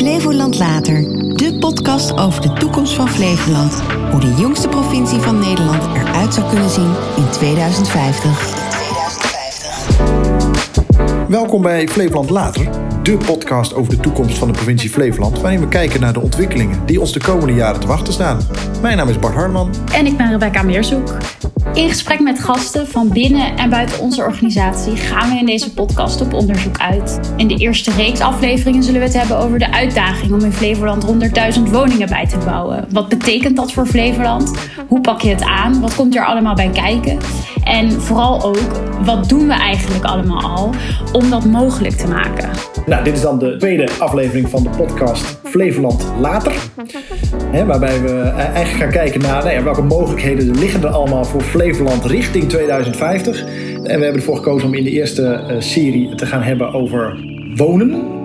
Flevoland Later, de podcast over de toekomst van Flevoland. Hoe de jongste provincie van Nederland eruit zou kunnen zien in 2050. Welkom bij Flevoland Later, de podcast over de toekomst van de provincie Flevoland, waarin we kijken naar de ontwikkelingen die ons de komende jaren te wachten staan. Mijn naam is Bart Hartman. En ik ben Rebecca Meerzoek. In gesprek met gasten van binnen en buiten onze organisatie gaan we in deze podcast op onderzoek uit. In de eerste reeks afleveringen zullen we het hebben over de uitdaging om in Flevoland 100.000 woningen bij te bouwen. Wat betekent dat voor Flevoland? Hoe pak je het aan? Wat komt er allemaal bij kijken? En vooral ook, wat doen we eigenlijk allemaal al om dat mogelijk te maken? Nou, dit is dan de tweede aflevering van de podcast Flevoland Later. Hè, waarbij we eh, eigenlijk gaan kijken naar nou ja, welke mogelijkheden er liggen er allemaal voor Flevoland richting 2050. En we hebben ervoor gekozen om in de eerste uh, serie te gaan hebben over wonen.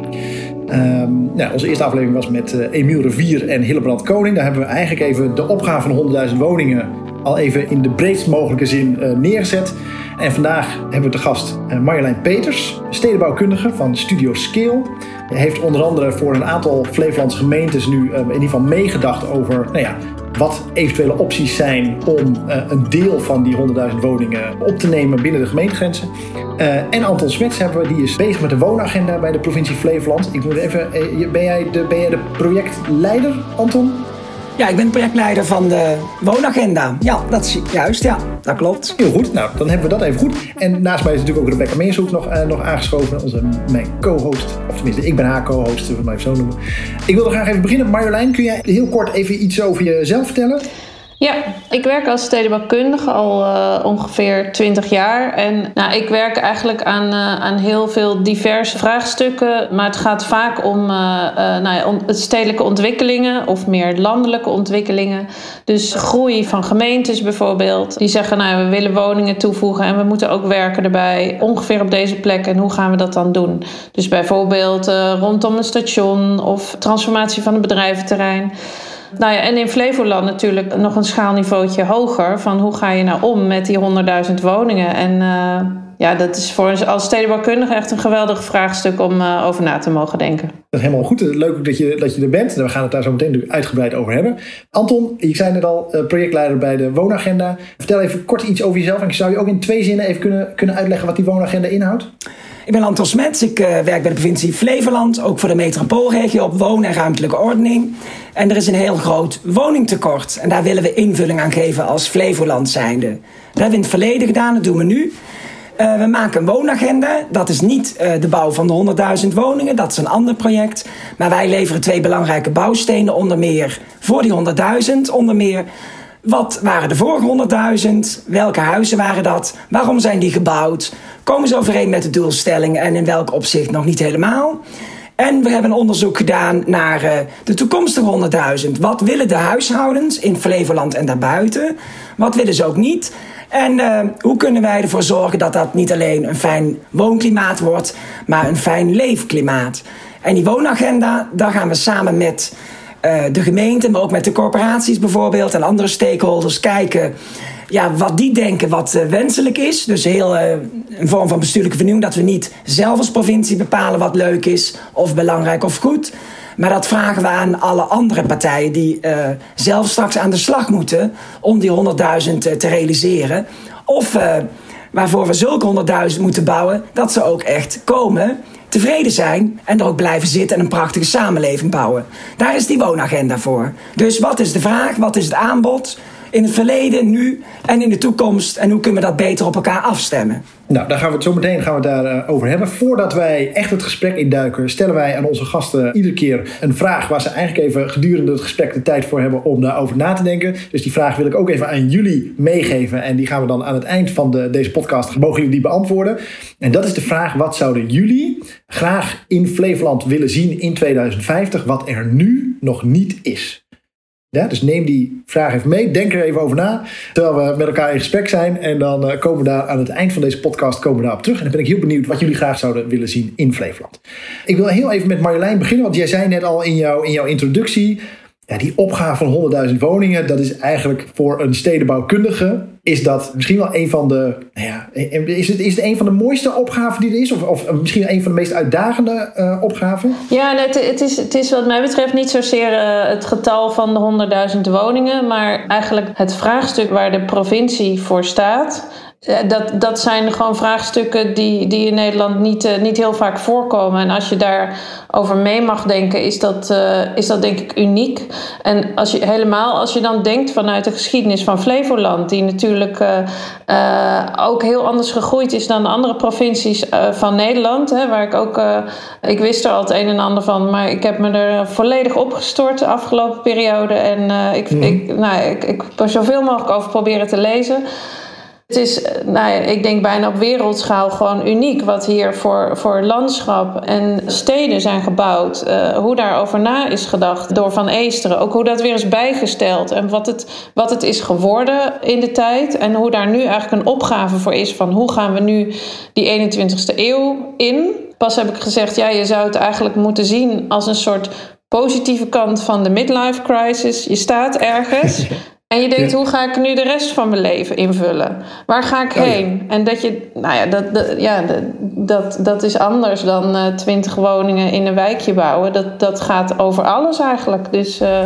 Um, nou, onze eerste aflevering was met uh, Emiel Revier en Hillebrand Koning. Daar hebben we eigenlijk even de opgave van 100.000 woningen al even in de breedst mogelijke zin uh, neergezet. En vandaag hebben we te gast uh, Marjolein Peters, stedenbouwkundige van Studio Scale. Hij heeft onder andere voor een aantal Flevolandse gemeentes nu uh, in ieder geval meegedacht over nou ja, wat eventuele opties zijn om uh, een deel van die 100.000 woningen op te nemen binnen de gemeentegrenzen. En Anton Smets hebben we, die is bezig met de woonagenda bij de provincie Flevoland. Ik moet even, ben jij de, ben jij de projectleider, Anton? Ja, ik ben projectleider van de woonagenda. Ja, dat is juist. Ja, dat klopt. Heel goed. Nou, dan hebben we dat even goed. En naast mij is natuurlijk ook Rebecca Meershoek nog, uh, nog aangeschoven. Onze, mijn co-host. Of tenminste, ik ben haar co-host, we maar even zo noemen. Ik wil er graag even beginnen. Marjolein, kun jij heel kort even iets over jezelf vertellen? Ja, ik werk als stedenbouwkundige al uh, ongeveer 20 jaar. En nou, ik werk eigenlijk aan, uh, aan heel veel diverse vraagstukken. Maar het gaat vaak om, uh, nou ja, stedelijke ontwikkelingen of meer landelijke ontwikkelingen. Dus groei van gemeentes bijvoorbeeld. Die zeggen, nou, we willen woningen toevoegen en we moeten ook werken erbij. Ongeveer op deze plek. En hoe gaan we dat dan doen? Dus bijvoorbeeld rondom een station of transformatie van een bedrijventerrein. Nou ja, en in Flevoland natuurlijk nog een schaalniveautje hoger. Van hoe ga je nou om met die 100.000 woningen? En uh, ja, dat is voor ons als stedenbouwkundige echt een geweldig vraagstuk om uh, over na te mogen denken. Dat is helemaal goed. Leuk dat je, dat je er bent. We gaan het daar zo meteen uitgebreid over hebben. Anton, je zei net al projectleider bij de Woonagenda. Vertel even kort iets over jezelf. En zou je ook in twee zinnen even kunnen, kunnen uitleggen wat die Woonagenda inhoudt? Ik ben Anton Smets, ik uh, werk bij de provincie Flevoland, ook voor de metropoolregio op woon- en ruimtelijke ordening. En er is een heel groot woningtekort en daar willen we invulling aan geven als Flevoland zijnde. Dat hebben we in het verleden gedaan, dat doen we nu. Uh, we maken een woonagenda. Dat is niet uh, de bouw van de 100.000 woningen, dat is een ander project. Maar wij leveren twee belangrijke bouwstenen, onder meer voor die 100.000, onder meer wat waren de vorige 100.000? Welke huizen waren dat? Waarom zijn die gebouwd? Komen ze overeen met de doelstelling en in welk opzicht nog niet helemaal? En we hebben een onderzoek gedaan naar uh, de toekomstige 100.000. Wat willen de huishoudens in Flevoland en daarbuiten? Wat willen ze ook niet? En uh, hoe kunnen wij ervoor zorgen dat dat niet alleen een fijn woonklimaat wordt, maar een fijn leefklimaat? En die woonagenda, daar gaan we samen met uh, de gemeente, maar ook met de corporaties bijvoorbeeld en andere stakeholders kijken ja, wat die denken wat uh, wenselijk is. Dus heel uh, een vorm van bestuurlijke vernieuwing. Dat we niet zelf als provincie bepalen wat leuk is of belangrijk of goed. Maar dat vragen we aan alle andere partijen die zelf straks aan de slag moeten om die 100.000 te realiseren. Of waarvoor we zulke 100.000 moeten bouwen, dat ze ook echt komen tevreden zijn en er ook blijven zitten en een prachtige samenleving bouwen. Daar is die woonagenda voor. Dus wat is de vraag? Wat is het aanbod? In het verleden, nu en in de toekomst. En hoe kunnen we dat beter op elkaar afstemmen? Nou, daar gaan we het zo meteen gaan we daar, over hebben. Voordat wij echt het gesprek induiken, stellen wij aan onze gasten iedere keer een vraag waar ze eigenlijk even gedurende het gesprek de tijd voor hebben om daarover na te denken. Dus die vraag wil ik ook even aan jullie meegeven. En die gaan we dan aan het eind van de, deze podcast, mogen jullie die beantwoorden. En dat is de vraag, wat zouden jullie graag in Flevoland willen zien in 2050, wat er nu nog niet is? Ja, dus neem die vraag even mee. Denk er even over na. Terwijl we met elkaar in gesprek zijn. En dan uh, komen we daar aan het eind van deze podcast komen we daarop terug. En dan ben ik heel benieuwd wat jullie graag zouden willen zien in Flevoland. Ik wil heel even met Marjolein beginnen. Want jij zei net al in, jou, in jouw introductie. Ja, die opgave van 100.000 woningen, dat is eigenlijk voor een stedenbouwkundige is dat misschien wel een van de. Nou ja, is, het, is een van de mooiste opgaven die er is? Of, of misschien een van de meest uitdagende uh, opgaven? Ja, het, het, is, het is wat mij betreft niet zozeer uh, het getal van de 100.000 woningen, maar eigenlijk het vraagstuk waar de provincie voor staat. Dat, dat zijn gewoon vraagstukken die, die in Nederland niet, uh, niet heel vaak voorkomen. En als je daarover mee mag denken, is dat, uh, is dat denk ik uniek. En als je, helemaal als je dan denkt vanuit de geschiedenis van Flevoland, die natuurlijk uh, ook heel anders gegroeid is dan de andere provincies van Nederland. Hè, waar ik ook, ik wist er al het een en ander van, maar ik heb me er volledig opgestort de afgelopen periode. En ik, mm. ik, nou, ik, ik heb er zoveel mogelijk over proberen te lezen. Het is, nou ja, ik denk bijna op wereldschaal gewoon uniek wat hier voor, voor landschap en steden zijn gebouwd. Uh, hoe daarover na is gedacht door Van Eesteren. Ook hoe dat weer is bijgesteld en wat het, wat het is geworden in de tijd. En hoe daar nu eigenlijk een opgave voor is van hoe gaan we nu die 21ste eeuw in. Pas heb ik gezegd, ja, je zou het eigenlijk moeten zien als een soort positieve kant van de midlife crisis. Je staat ergens. En je denkt, hoe ga ik nu de rest van mijn leven invullen? Waar ga ik oh heen? En dat je, nou ja, dat, dat ja, dat, dat is anders dan uh, twintig woningen in een wijkje bouwen. Dat, dat gaat over alles eigenlijk. Dus uh,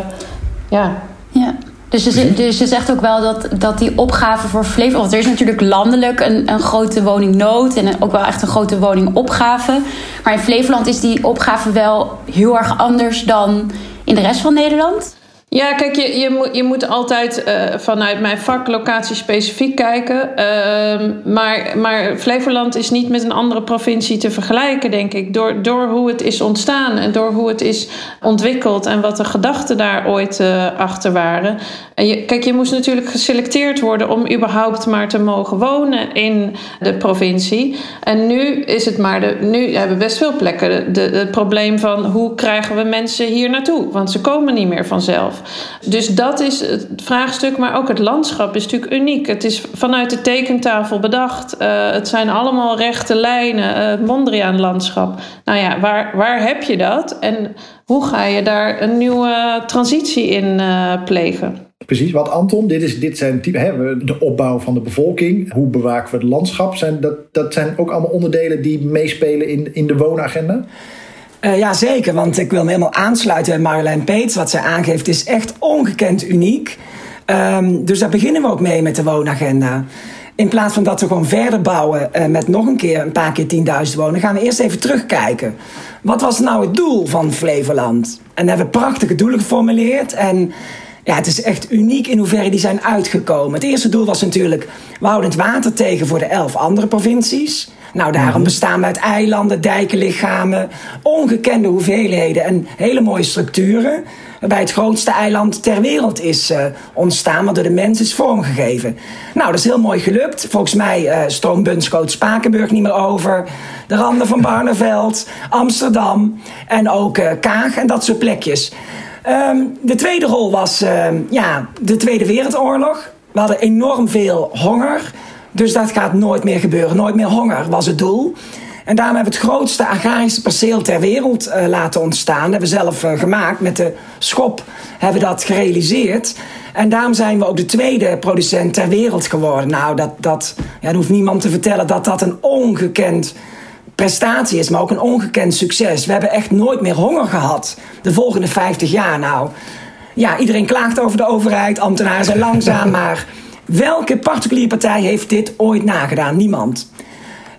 ja. Ja. Dus je, dus je zegt ook wel dat, dat die opgave voor Flevoland... Want er is natuurlijk landelijk een, een grote woningnood... en ook wel echt een grote woningopgave. Maar in Flevoland is die opgave wel heel erg anders dan in de rest van Nederland? Ja, kijk, je, je, moet, je moet altijd uh, vanuit mijn vak locatie specifiek kijken. Uh, maar, maar Flevoland is niet met een andere provincie te vergelijken, denk ik. Door, door hoe het is ontstaan en door hoe het is ontwikkeld en wat de gedachten daar ooit uh, achter waren. En je, kijk, je moest natuurlijk geselecteerd worden om überhaupt maar te mogen wonen in de provincie. En nu is het maar de. Nu hebben we best veel plekken de, het probleem van hoe krijgen we mensen hier naartoe? Want ze komen niet meer vanzelf. Dus dat is het vraagstuk, maar ook het landschap is natuurlijk uniek. Het is vanuit de tekentafel bedacht. Uh, het zijn allemaal rechte lijnen, uh, het Mondriaan-landschap. Nou ja, waar, waar heb je dat? En hoe ga je daar een nieuwe transitie in uh, plegen? Precies, wat Anton, dit, is, dit zijn type, hè, de opbouw van de bevolking. Hoe bewaken we het landschap? Zijn, dat, dat zijn ook allemaal onderdelen die meespelen in, in de woonagenda? Uh, ja, zeker. Want ik wil me helemaal aansluiten bij Marjolein Peets. Wat zij aangeeft is echt ongekend uniek. Um, dus daar beginnen we ook mee met de woonagenda. In plaats van dat we gewoon verder bouwen uh, met nog een keer een paar keer 10.000 wonen, gaan we eerst even terugkijken. Wat was nou het doel van Flevoland? En hebben we prachtige doelen geformuleerd. En ja, het is echt uniek in hoeverre die zijn uitgekomen. Het eerste doel was natuurlijk, we houden het water tegen voor de elf andere provincies. Nou, daarom mhm. bestaan we uit eilanden, dijkenlichamen, ongekende hoeveelheden en hele mooie structuren. Waarbij het grootste eiland ter wereld is uh, ontstaan, wat door de mens is vormgegeven. Nou, dat is heel mooi gelukt. Volgens mij uh, stroomt Bunschoot Spakenburg niet meer over. De randen van Barneveld, Amsterdam en ook uh, Kaag en dat soort plekjes. Um, de tweede rol was ehm, ja, de Tweede Wereldoorlog. We hadden enorm veel honger. Dus dat gaat nooit meer gebeuren. Nooit meer honger was het doel. En daarom hebben we het grootste agrarische perceel ter wereld uh, laten ontstaan. Dat hebben we zelf uh, gemaakt. Met de schop hebben we dat gerealiseerd. En daarom zijn we ook de tweede producent ter wereld geworden. Nou, dat, dat ja, hoeft niemand te vertellen dat dat een ongekend prestatie is, maar ook een ongekend succes. We hebben echt nooit meer honger gehad. De volgende 50 jaar nou. Ja, iedereen klaagt over de overheid, ambtenaren zijn langzaam, maar welke particuliere partij heeft dit ooit nagedaan? Niemand.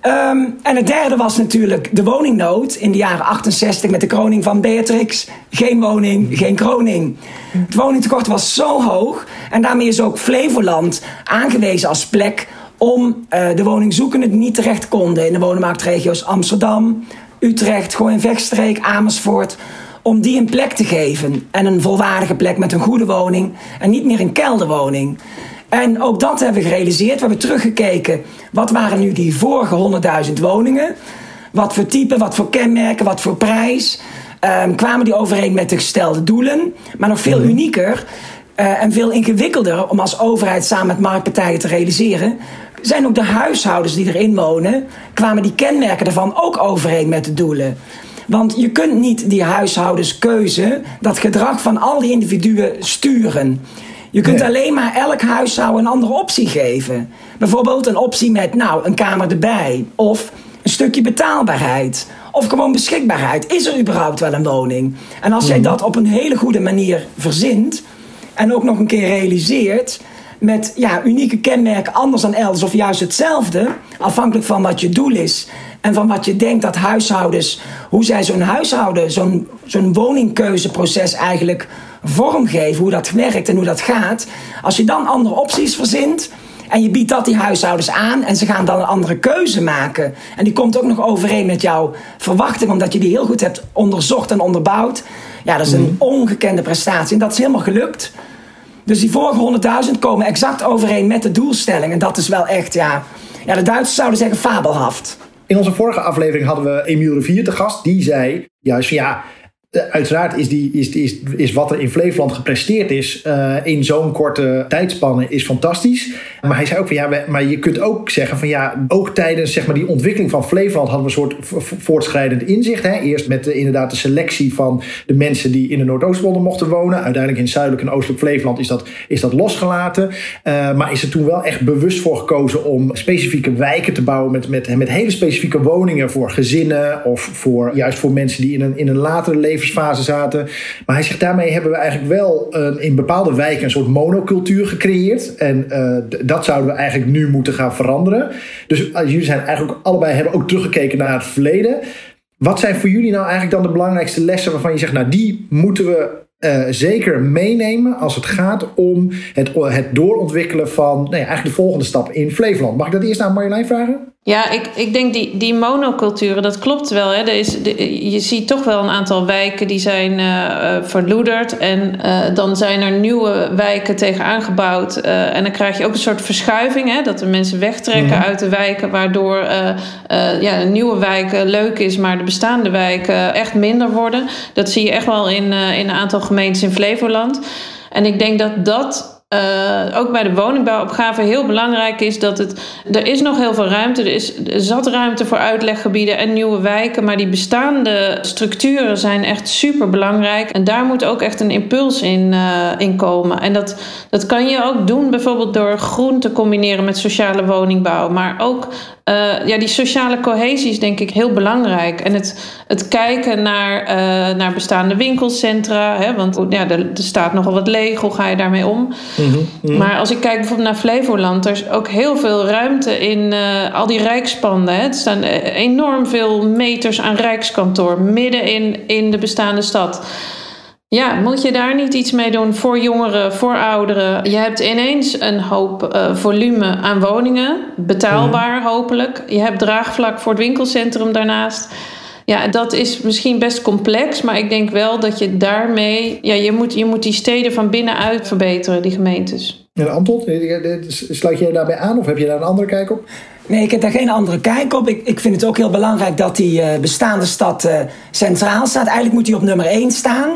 Um, en het derde was natuurlijk de woningnood in de jaren 68 met de kroning van Beatrix. Geen woning, geen kroning. Het woningtekort was zo hoog en daarmee is ook Flevoland aangewezen als plek om uh, de woningzoekenden die niet terecht konden in de woningmarktregio's Amsterdam, Utrecht, Gooi Vechtstreek, Amersfoort, om die een plek te geven. En een volwaardige plek met een goede woning en niet meer een kelderwoning. En ook dat hebben we gerealiseerd. We hebben teruggekeken. Wat waren nu die vorige 100.000 woningen? Wat voor type, wat voor kenmerken, wat voor prijs? Um, kwamen die overeen met de gestelde doelen? Maar nog veel mhm. unieker uh, en veel ingewikkelder om als overheid samen met marktpartijen te realiseren. Zijn ook de huishoudens die erin wonen, kwamen die kenmerken daarvan ook overeen met de doelen. Want je kunt niet die huishouderskeuze, dat gedrag van al die individuen sturen. Je kunt alleen maar elk huishouden een andere optie geven. Bijvoorbeeld een optie met nou, een kamer erbij. Of een stukje betaalbaarheid. Of gewoon beschikbaarheid. Is er überhaupt wel een woning? En als jij Mhm. dat op een hele goede manier verzint. En ook nog een keer realiseert. Met ja, unieke kenmerken anders dan elders of juist hetzelfde. Afhankelijk van wat je doel is. En van wat je denkt dat huishoudens. Hoe zij zo'n huishouden, zo'n zo'n woningkeuzeproces eigenlijk vormgeven. Hoe dat werkt en hoe dat gaat. Als je dan andere opties verzint. En je biedt dat die huishoudens aan en ze gaan dan een andere keuze maken. En die komt ook nog overeen met jouw verwachting, omdat je die heel goed hebt onderzocht en onderbouwd. Ja, dat is een ongekende prestatie. En dat is helemaal gelukt. Dus die vorige 100.000 komen exact overeen met de doelstelling. En dat is wel echt, ja, ja de Duitsers zouden zeggen fabelhaft. In onze vorige aflevering hadden we Emiel Rivier te gast. Die zei juist van ja, uiteraard is, die, is, is, wat er in Flevoland gepresteerd is eh, in zo'n korte tijdspanne is fantastisch. Maar hij zei ook van ja, maar je kunt ook zeggen van ja, ook tijdens zeg maar, die ontwikkeling van Flevoland hadden we een soort vo- vo- voortschrijdend inzicht. Hè? Eerst met de, inderdaad de selectie van de mensen die in de Noordoostpolder mochten wonen. Uiteindelijk in zuidelijk en oostelijk Flevoland is dat, is dat losgelaten. Eh, maar is er toen wel echt bewust voor gekozen om specifieke wijken te bouwen met, met, met hele specifieke woningen voor gezinnen of voor, juist voor mensen die in een, in een latere levensfase zaten. Maar hij zegt daarmee hebben we eigenlijk wel een, in bepaalde wijken een soort monocultuur gecreëerd. En eh, dat zouden we eigenlijk nu moeten gaan veranderen. Dus eh, jullie zijn eigenlijk allebei hebben ook teruggekeken naar het verleden. Wat zijn voor jullie nou eigenlijk dan de belangrijkste lessen waarvan je zegt, nou die moeten we eh, zeker meenemen als het gaat om het, het doorontwikkelen van nou ja, eigenlijk de volgende stap in Flevoland. Mag ik dat eerst aan Marjolein vragen? Ja, ik, ik denk die, die monoculturen, dat klopt wel. Hè. Er is, de- je ziet toch wel een aantal wijken die zijn eh, verloederd. En eh, dan zijn er nieuwe wijken tegen aangebouwd. En dan krijg je ook een soort verschuiving. Hè, dat de mensen wegtrekken uit de wijken. Waardoor ja, een nieuwe wijk eh, leuk is, maar de bestaande wijken echt minder worden. Dat zie je echt wel in, in een aantal gemeentes in Flevoland. En ik denk dat dat eh, ook bij de woningbouwopgave heel belangrijk is dat het. Er is nog heel veel ruimte. Er is er zat ruimte voor uitleggebieden en nieuwe wijken. Maar die bestaande structuren zijn echt super belangrijk. En daar moet ook echt een impuls in, eh, in komen. En dat, dat kan je ook doen, bijvoorbeeld door groen te combineren met sociale woningbouw. Maar ook eh, ja, die sociale cohesie is denk ik heel belangrijk. En het, het kijken naar, eh, naar bestaande winkelcentra. Hè, want ja, er, er staat nogal wat leeg. Hoe ga je daarmee om? Maar als ik kijk bijvoorbeeld naar Flevoland, er is ook heel veel ruimte in eh, al die rijkspanden. Hè. Er staan enorm veel meters aan rijkskantoor midden in, in de bestaande stad. Ja, moet je daar niet iets mee doen voor jongeren, voor ouderen? Je hebt ineens een hoop eh, volume aan woningen, betaalbaar hopelijk. Je hebt draagvlak voor het winkelcentrum daarnaast. Ja, dat is misschien best complex, maar ik denk wel dat je daarmee... Ja, je moet, je moet die steden van binnenuit verbeteren, die gemeentes. En Anton, eh, sluit jij daarbij aan of heb je daar een andere kijk op? Nee, ik heb daar geen andere kijk op. Ik, ik vind het ook heel belangrijk dat die eh, bestaande stad eh, centraal staat. Eigenlijk moet die op nummer 1 staan.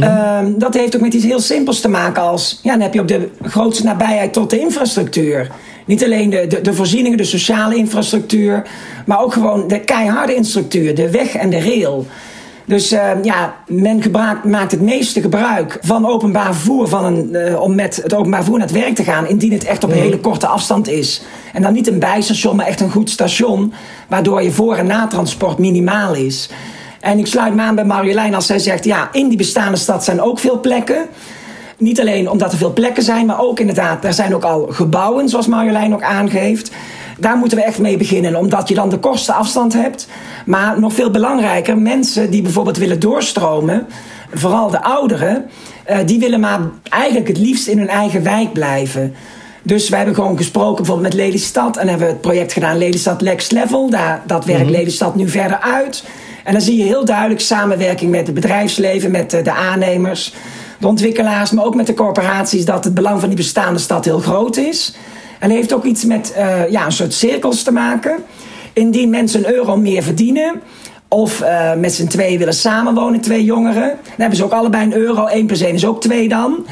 Ehm, dat heeft ook met iets heel simpels te maken als... Ja, dan heb je ook de grootste nabijheid tot de infrastructuur. Niet alleen de, de, de voorzieningen, de sociale infrastructuur... maar ook gewoon de keiharde infrastructuur, de weg en de rail... Dus uh, ja, men gebruikt, maakt het meeste gebruik van openbaar vervoer van een, uh, om met het openbaar vervoer naar het werk te gaan, indien het echt op een hele korte afstand is. En dan niet een bijstation, maar echt een goed station, waardoor je voor- en natransport minimaal is. En ik sluit me aan bij Marjolein als zij zegt, ja, in die bestaande stad zijn ook veel plekken. Niet alleen omdat er veel plekken zijn, maar ook inderdaad, er zijn ook al gebouwen, zoals Marjolein ook aangeeft. Daar moeten we echt mee beginnen, omdat je dan de kortste afstand hebt. Maar nog veel belangrijker, mensen die bijvoorbeeld willen doorstromen, vooral de ouderen, die willen maar eigenlijk het liefst in hun eigen wijk blijven. Dus we hebben gewoon gesproken bijvoorbeeld met Lelystad en hebben we het project gedaan Lelystad Next Level. Daar, dat werkt mm-hmm. Lelystad nu verder uit. En dan zie je heel duidelijk samenwerking met het bedrijfsleven, met de aannemers, de ontwikkelaars, maar ook met de corporaties, dat het belang van die bestaande stad heel groot is. En heeft ook iets met uh, ja, een soort cirkels te maken. Indien mensen een euro meer verdienen, of uh, met z'n tweeën willen samenwonen, twee jongeren, dan hebben ze ook allebei een euro, 1 plus 1 is ook 2 dan.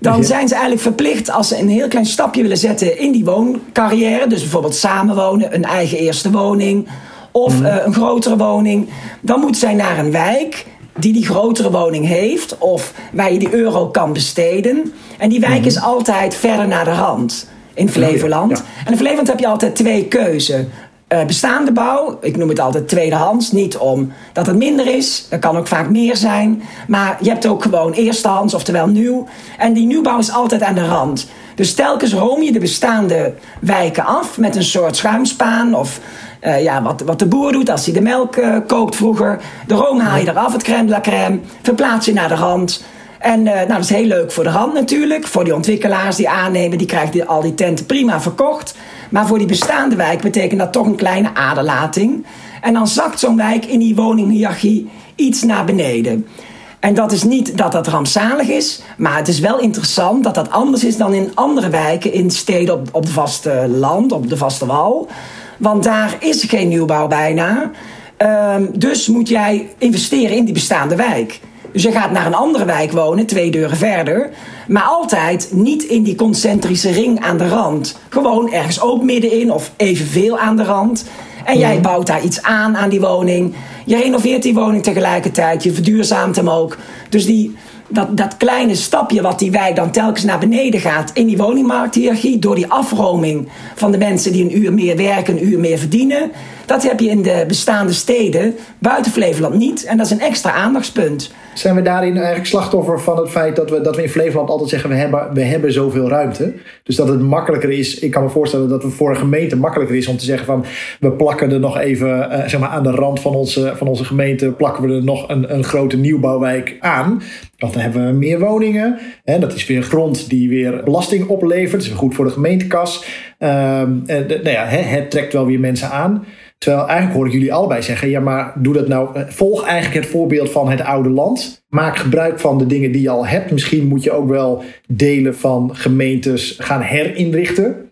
Dan zijn ze eigenlijk verplicht als ze een heel klein stapje willen zetten in die wooncarrière. Dus bijvoorbeeld samenwonen, een eigen eerste woning of mm. uh, een grotere woning. Dan moeten zij naar een wijk die die grotere woning heeft of waar je die euro kan besteden. En die wijk is altijd verder naar de rand in Flevoland. En in Flevoland heb je altijd twee keuzen. Uh, bestaande bouw, ik noem het altijd tweedehands, niet omdat het minder is, er kan ook vaak meer zijn. Maar je hebt ook gewoon eerstehands, oftewel nieuw. En die nieuwbouw is altijd aan de rand. Dus telkens room je de bestaande wijken af met een soort schuimspaan of uh, ja, wat, wat de boer doet als hij de melk uh, kookt vroeger. De room haal je eraf, het crème de la crème, verplaats je naar de rand. En uh, nou, dat is heel leuk voor de rand natuurlijk. Voor die ontwikkelaars die aannemen, die krijgen die, al die tenten prima verkocht. Maar voor die bestaande wijk betekent dat toch een kleine aderlating. En dan zakt zo'n wijk in die woninghiërarchie iets naar beneden. En dat is niet dat dat rampzalig is, maar het is wel interessant dat dat anders is dan in andere wijken in steden op, op het vaste land, op de vaste wal. Want daar is geen nieuwbouw bijna. Um, dus moet jij investeren in die bestaande wijk. Dus je gaat naar een andere wijk wonen, twee deuren verder. Maar altijd niet in die concentrische ring aan de rand. Gewoon ergens ook middenin of evenveel aan de rand. En jij bouwt daar iets aan aan die woning. Je renoveert die woning tegelijkertijd. Je verduurzaamt hem ook. Dus die, dat, dat kleine stapje wat die wijk dan telkens naar beneden gaat in die woningmarkthierarchie, door die afroming van de mensen die een uur meer werken, een uur meer verdienen, dat heb je in de bestaande steden buiten Flevoland niet. En dat is een extra aandachtspunt. Zijn we daarin eigenlijk slachtoffer van het feit dat we, dat we in Flevoland altijd zeggen: we hebben, we hebben zoveel ruimte. Dus dat het makkelijker is. Ik kan me voorstellen dat het voor een gemeente makkelijker is om te zeggen: van we plakken er nog even uh, zeg maar aan de rand van onze, van onze gemeente, plakken we er nog een, een grote nieuwbouwwijk aan. Want dan hebben we meer woningen. En dat is weer grond die weer belasting oplevert. Dat is weer goed voor de gemeentekas. Um, en, nou ja, het trekt wel weer mensen aan. Terwijl eigenlijk hoor ik jullie allebei zeggen: ja, maar doe dat nou. Eh, volg eigenlijk het voorbeeld van het oude land. Maak gebruik van de dingen die je al hebt. Misschien moet je ook wel delen van gemeentes gaan herinrichten.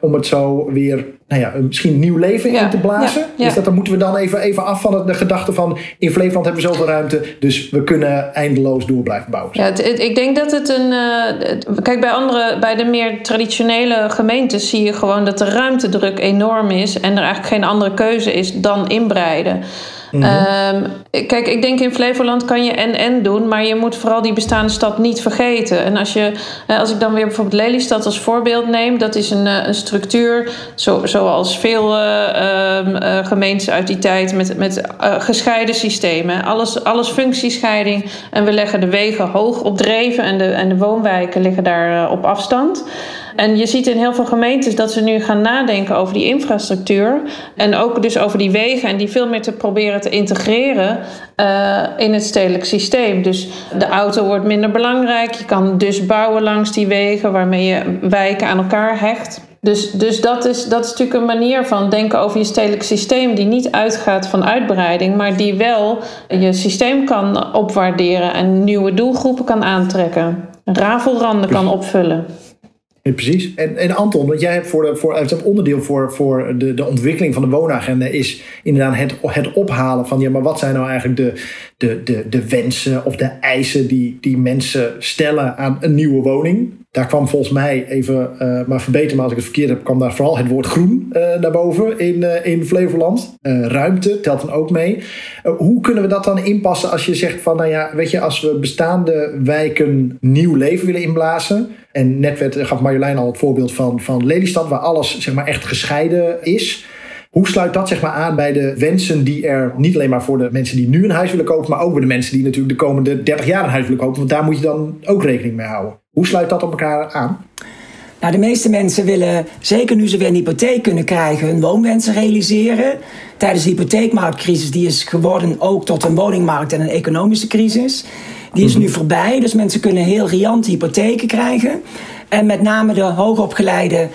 Om het zo weer, nou ja, misschien nieuw leven in te blazen. Dus dat dan moeten we dan even, even af van de gedachte van in Flevoland hebben we zoveel ruimte. Dus we kunnen eindeloos door blijven bouwen. Ja, het, ik denk dat het een. Uh, kijk, bij andere, bij de meer traditionele gemeentes zie je gewoon dat de ruimtedruk enorm is. En er eigenlijk geen andere keuze is dan inbreiden. Mm kijk, ik denk in Flevoland kan je en-en doen, maar je moet vooral die bestaande stad niet vergeten. En als, je, eh, als ik dan weer bijvoorbeeld Lelystad als voorbeeld neem, dat is een, eh, een structuur zo, zoals veel uh, gemeentes uit die tijd met, met gescheiden systemen. Alles, alles functiescheiding en we leggen de wegen hoog op dreven en de, en de woonwijken liggen daar op afstand. En je ziet in heel veel gemeentes dat ze nu gaan nadenken over die infrastructuur. En ook dus over die wegen en die veel meer te proberen te integreren uh, in het stedelijk systeem. Dus de auto wordt minder belangrijk. Je kan dus bouwen langs die wegen waarmee je wijken aan elkaar hecht. Dus, dus dat, is, dat is natuurlijk een manier van denken over je stedelijk systeem die niet uitgaat van uitbreiding, maar die wel je systeem kan opwaarderen en nieuwe doelgroepen kan aantrekken, rafelranden kan opvullen precies. En, en Anton, want jij hebt voor, de, voor het onderdeel voor, voor de, de ontwikkeling van de woonagenda is inderdaad het, het ophalen van ja, maar wat zijn nou eigenlijk de, de, de, de wensen of de eisen die, die mensen stellen aan een nieuwe woning? Daar kwam volgens mij even, uh, maar verbeter me als ik het verkeerd heb, kwam daar vooral het woord groen uh, naar boven in, uh, in Flevoland. ruimte telt dan ook mee. hoe kunnen we dat dan inpassen als je zegt van, nou ja, weet je, als we bestaande wijken nieuw leven willen inblazen, en net werd, gaf Marjolein al het voorbeeld van, van Lelystad, waar alles zeg maar, echt gescheiden is. Hoe sluit dat zeg maar, aan bij de wensen die er niet alleen maar voor de mensen die nu een huis willen kopen, maar ook voor de mensen die natuurlijk de komende 30 jaar een huis willen kopen? Want daar moet je dan ook rekening mee houden. Hoe sluit dat op elkaar aan? Nou, de meeste mensen willen, zeker nu ze weer een hypotheek kunnen krijgen, hun woonwensen realiseren. Tijdens de hypotheekmarktcrisis, die is geworden ook tot een woningmarkt en een economische crisis. Die is nu voorbij, dus mensen kunnen heel riant hypotheken krijgen. En met name de hoogopgeleide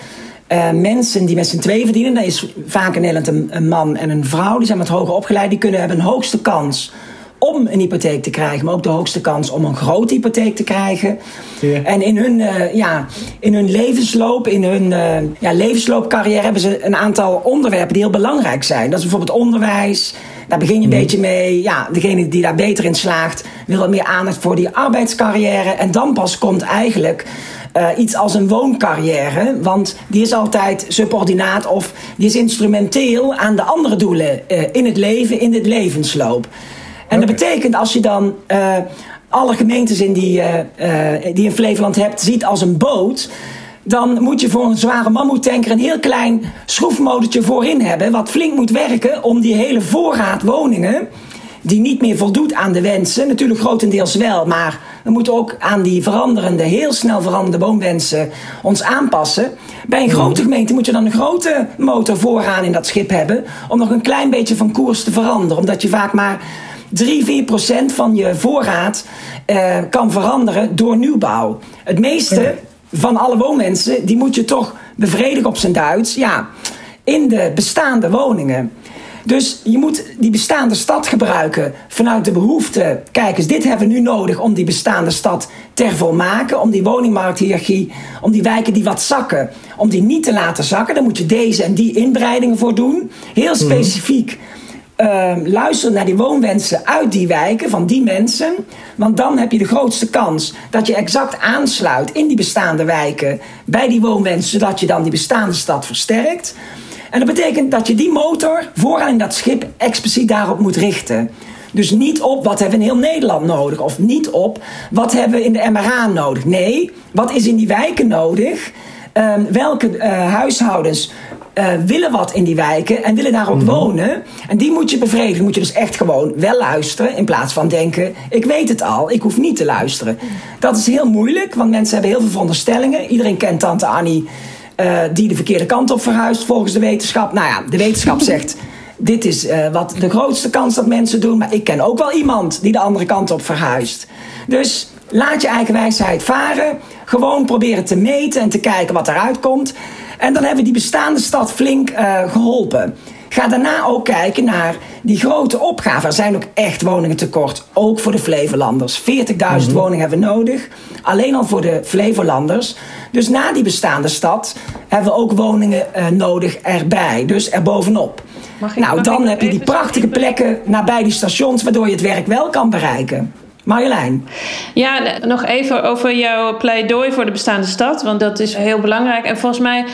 uh, mensen die met z'n twee verdienen, dat is vaak in Nederland een, een, man en een vrouw, die zijn wat hoger opgeleid, die kunnen hebben een hoogste kans om een hypotheek te krijgen, maar ook de hoogste kans om een grote hypotheek te krijgen. En in hun, uh, ja, in hun levensloop, in hun uh, ja, levensloopcarrière hebben ze een aantal onderwerpen die heel belangrijk zijn. Dat is bijvoorbeeld onderwijs. Daar begin je een mhm. beetje mee. Ja, degene die daar beter in slaagt, wil wat meer aandacht voor die arbeidscarrière. En dan pas komt eigenlijk uh, iets als een wooncarrière. Want die is altijd subordinaat of die is instrumenteel aan de andere doelen in het leven, in het levensloop. En dat betekent als je dan uh, alle gemeentes in die, uh, uh, die in Flevoland hebt ziet als een boot dan moet je voor een zware mammoetanker een heel klein schroefmotortje voorin hebben. Wat flink moet werken om die hele voorraad woningen, die niet meer voldoet aan de wensen, natuurlijk grotendeels wel, maar we moeten ook aan die veranderende, heel snel veranderende woonwensen ons aanpassen. Bij een grote gemeente moet je dan een grote motor vooraan in dat schip hebben, om nog een klein beetje van koers te veranderen. Omdat je vaak maar 3, 4 procent van je voorraad uh, kan veranderen door nieuwbouw. Het meeste van alle woonmensen, die moet je toch bevredigen op zijn Duits. Ja, in de bestaande woningen. Dus je moet die bestaande stad gebruiken vanuit de behoefte. Kijk eens, dit hebben we nu nodig om die bestaande stad te volmaken. Om die woningmarkthierarchie, om die wijken die wat zakken, om die niet te laten zakken. Daar moet je deze en die inbreidingen voor doen. Heel mhm. specifiek uh, luister naar die woonwensen uit die wijken, van die mensen. Want dan heb je de grootste kans dat je exact aansluit in die bestaande wijken bij die woonwensen, zodat je dan die bestaande stad versterkt. En dat betekent dat je die motor vooraan in dat schip expliciet daarop moet richten. Dus niet op wat hebben we in heel Nederland nodig. Of niet op wat hebben we in de MRA nodig. Nee, wat is in die wijken nodig? Um, welke uh, huishoudens uh, willen wat in die wijken en willen daar ook mhm. wonen. En die moet je bevredigen. Moet je dus echt gewoon wel luisteren. In plaats van denken: ik weet het al, ik hoef niet te luisteren. Dat is heel moeilijk, want mensen hebben heel veel veronderstellingen. Iedereen kent Tante Annie. Uh, die de verkeerde kant op verhuist volgens de wetenschap. Nou ja, de wetenschap zegt. Dit is uh, wat de grootste kans dat mensen doen. Maar ik ken ook wel iemand die de andere kant op verhuist. Dus laat je eigen wijsheid varen. Gewoon proberen te meten en te kijken wat eruit komt. En dan hebben we die bestaande stad flink uh, geholpen. Ga daarna ook kijken naar die grote opgave. Er zijn ook echt woningen tekort, ook voor de Flevolanders. 40.000 mhm. woningen hebben we nodig, alleen al voor de Flevolanders. Dus na die bestaande stad hebben we ook woningen uh, nodig erbij, dus erbovenop. nou, dan heb je die prachtige plekken nabij die stations, waardoor je het werk wel kan bereiken. Marjolein. Ja, nog even over jouw pleidooi voor de bestaande stad. Want dat is heel belangrijk. En volgens mij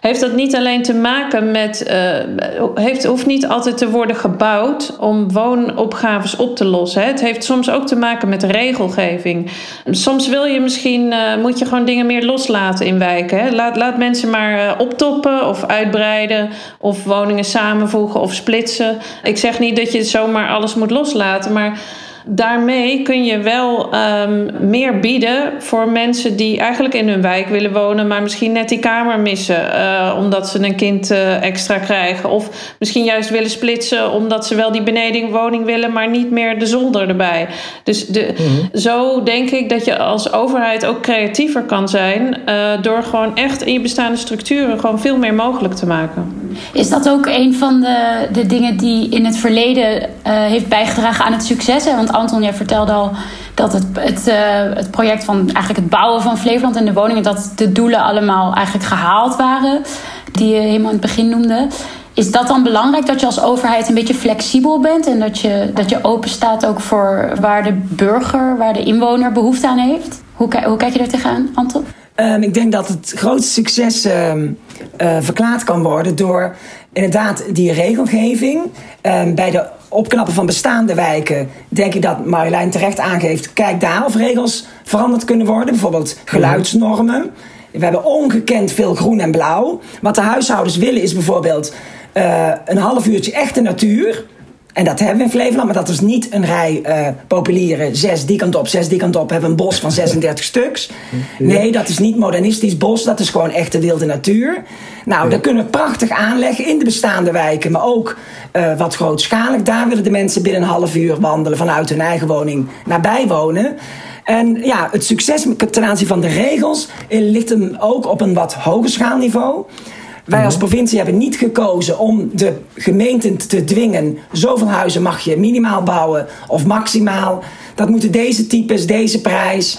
heeft dat niet alleen te maken met. Uh, heeft, hoeft niet altijd te worden gebouwd om woonopgaves op te lossen. Hè. Het heeft soms ook te maken met regelgeving. Soms wil je misschien. Uh, moet je gewoon dingen meer loslaten in wijken. Hè. Laat, laat mensen maar uh, optoppen of uitbreiden. Of woningen samenvoegen of splitsen. Ik zeg niet dat je zomaar alles moet loslaten. Maar daarmee kun je wel um, meer bieden voor mensen die eigenlijk in hun wijk willen wonen, maar misschien net die kamer missen uh, omdat ze een kind uh, extra krijgen. Of misschien juist willen splitsen omdat ze wel die benedenwoning willen, maar niet meer de zolder erbij. Dus de, mm-hmm. zo denk ik dat je als overheid ook creatiever kan zijn uh, door gewoon echt in je bestaande structuren gewoon veel meer mogelijk te maken. Is dat ook een van de, de dingen die in het verleden heeft bijgedragen aan het succes? Hè? Want Anton, jij vertelde al dat het, het, uh, het project van eigenlijk het bouwen van Flevoland en de woningen, dat de doelen allemaal eigenlijk gehaald waren, die je helemaal in het begin noemde. Is dat dan belangrijk dat je als overheid een beetje flexibel bent en dat je, dat je open staat ook voor waar de burger, waar de inwoner behoefte aan heeft? Hoe, hoe kijk je daar tegenaan, Anton? Um, ik denk dat het grootste succes um, uh, verklaard kan worden door inderdaad die regelgeving. Um, bij de opknappen van bestaande wijken, denk ik dat Marjolein terecht aangeeft. Kijk daar of regels veranderd kunnen worden. Bijvoorbeeld geluidsnormen. We hebben ongekend veel groen en blauw. Wat de huishoudens willen is bijvoorbeeld uh, een half uurtje echte natuur. En dat hebben we in Flevoland, maar dat is niet een rij uh, populieren. Zes die kant op, zes die kant op, hebben een bos van 36 stuks. Nee, dat is niet modernistisch bos, dat is gewoon echte wilde natuur. Nou, dat kunnen we prachtig aanleggen in de bestaande wijken, maar ook uh, wat grootschalig. Daar willen de mensen binnen een half uur wandelen vanuit hun eigen woning naar bijwonen. En ja, het succes ten aanzien van de regels ligt hem ook op een wat hoger schaalniveau. Wij als mhm. provincie hebben niet gekozen om de gemeenten te dwingen. Zoveel huizen mag je minimaal bouwen of maximaal. Dat moeten deze types, deze prijs.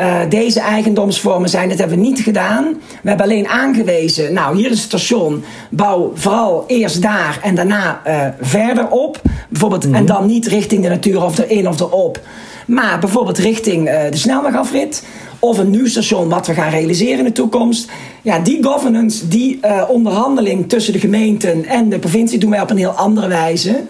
Uh, deze eigendomsvormen zijn. Dat hebben we niet gedaan. We hebben alleen aangewezen, nou hier is het station, bouw vooral eerst daar en daarna uh, verder op. Bijvoorbeeld, En mhm. dan niet richting de natuur of erin of erop. Maar bijvoorbeeld richting uh, de snelwegafrit of een nieuw station wat we gaan realiseren in de toekomst. Ja, die governance, die uh, onderhandeling tussen de gemeenten en de provincie doen wij op een heel andere wijze.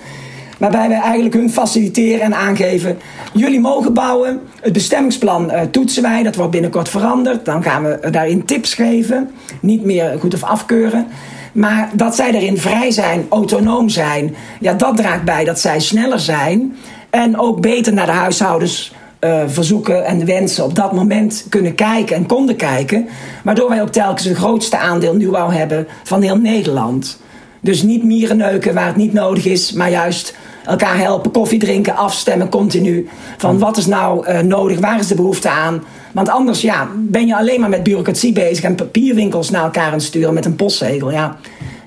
Waarbij we eigenlijk hun faciliteren en aangeven: jullie mogen bouwen. Het bestemmingsplan uh, toetsen wij, dat wordt binnenkort veranderd. Dan gaan we daarin tips geven. Niet meer goed of afkeuren. Maar dat zij erin vrij zijn, autonoom zijn, ja, dat draagt bij dat zij sneller zijn. En ook beter naar de huishoudens uh, verzoeken en wensen op dat moment kunnen kijken en konden kijken. Waardoor wij ook telkens het grootste aandeel nieuwbouw hebben van heel Nederland. Dus niet mierenneuken waar het niet nodig is, maar juist elkaar helpen, koffie drinken, afstemmen continu. Van wat is nou uh, nodig, waar is de behoefte aan? Want anders ja, ben je alleen maar met bureaucratie bezig en papierwinkels naar elkaar aan het sturen met een postzegel. Ja,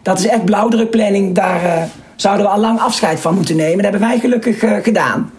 dat is echt blauwdrukplanning. Daar uh, zouden we al lang afscheid van moeten nemen. Dat hebben wij gelukkig gedaan.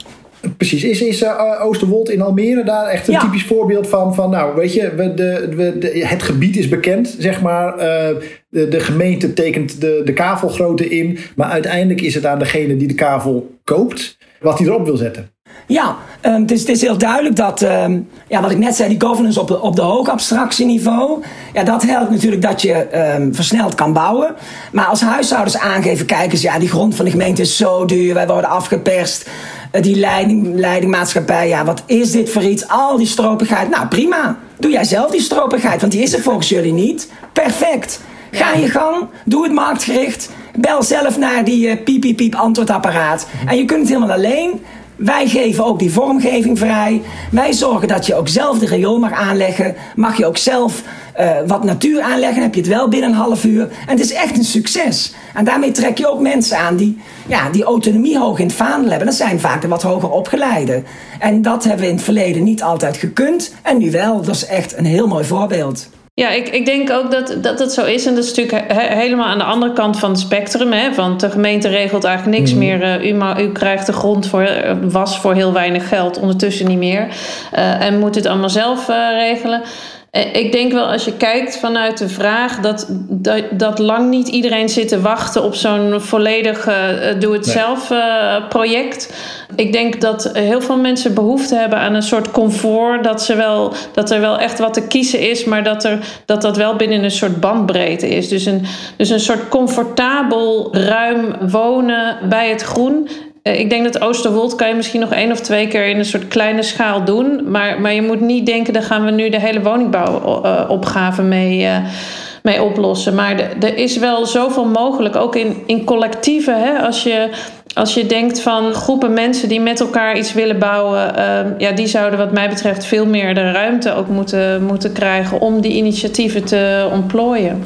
Precies. Is, is uh, Oosterwold in Almere daar echt een typisch voorbeeld van? Van nou, weet je, we, de, we, de, het gebied is bekend, zeg maar. Uh, de, de gemeente tekent de, de kavelgrootte in. Maar uiteindelijk is het aan degene die de kavel koopt, wat hij erop wil zetten. Ja, um, het, is, het is heel duidelijk dat, um, ja, wat ik net zei, die governance op, de, op de hoog abstractieniveau, ja, dat helpt natuurlijk dat je um, versneld kan bouwen. Maar als huishoudens aangeven, kijk eens, ja, die grond van de gemeente is zo duur, wij worden afgeperst. Uh, die leiding, leidingmaatschappij, ja, wat is dit voor iets? Al die stropigheid, nou prima. Doe jij zelf die stropigheid, want die is er volgens jullie niet. Perfect. Ga je gang, doe het marktgericht. Bel zelf naar die uh, piep, piep, piep antwoordapparaat. En je kunt het helemaal alleen. Wij geven ook die vormgeving vrij. Wij zorgen dat je ook zelf de riool mag aanleggen. Mag je ook zelf uh, wat natuur aanleggen. heb je het wel binnen een half uur. En het is echt een succes. En daarmee trek je ook mensen aan die, ja, die autonomie hoog in het vaandel hebben. Dat zijn vaak de wat hoger opgeleiden. En dat hebben we in het verleden niet altijd gekund. En nu wel. Dat is echt een heel mooi voorbeeld. Ja, ik, ik denk ook dat, dat het zo is. En dat is natuurlijk helemaal aan de andere kant van het spectrum. Hè? Want de gemeente regelt eigenlijk niks mm. meer. Uh, u, u krijgt de grond voor uh, was voor heel weinig geld, ondertussen niet meer. Uh, en moet het allemaal zelf regelen. Eh, ik denk wel als je kijkt vanuit de vraag dat, dat, dat lang niet iedereen zit te wachten op zo'n volledig uh, doe-het-zelf uh, project. Ik denk dat heel veel mensen behoefte hebben aan een soort comfort. Dat, ze wel, dat er wel echt wat te kiezen is, maar dat er, dat, dat wel binnen een soort bandbreedte is. Dus een, dus een soort comfortabel, ruim wonen bij het groen. Eh, ik denk dat Oosterwold kan je misschien nog één of twee keer in een soort kleine schaal doen. Maar, maar je moet niet denken, daar gaan we nu de hele woningbouwopgave mee, uh, mee oplossen. Maar er is wel zoveel mogelijk, ook in, in collectieven. Hè? Als, je, als je denkt van groepen mensen die met elkaar iets willen bouwen, uh, ja, die zouden wat mij betreft veel meer de ruimte ook moeten, moeten krijgen om die initiatieven te ontplooien.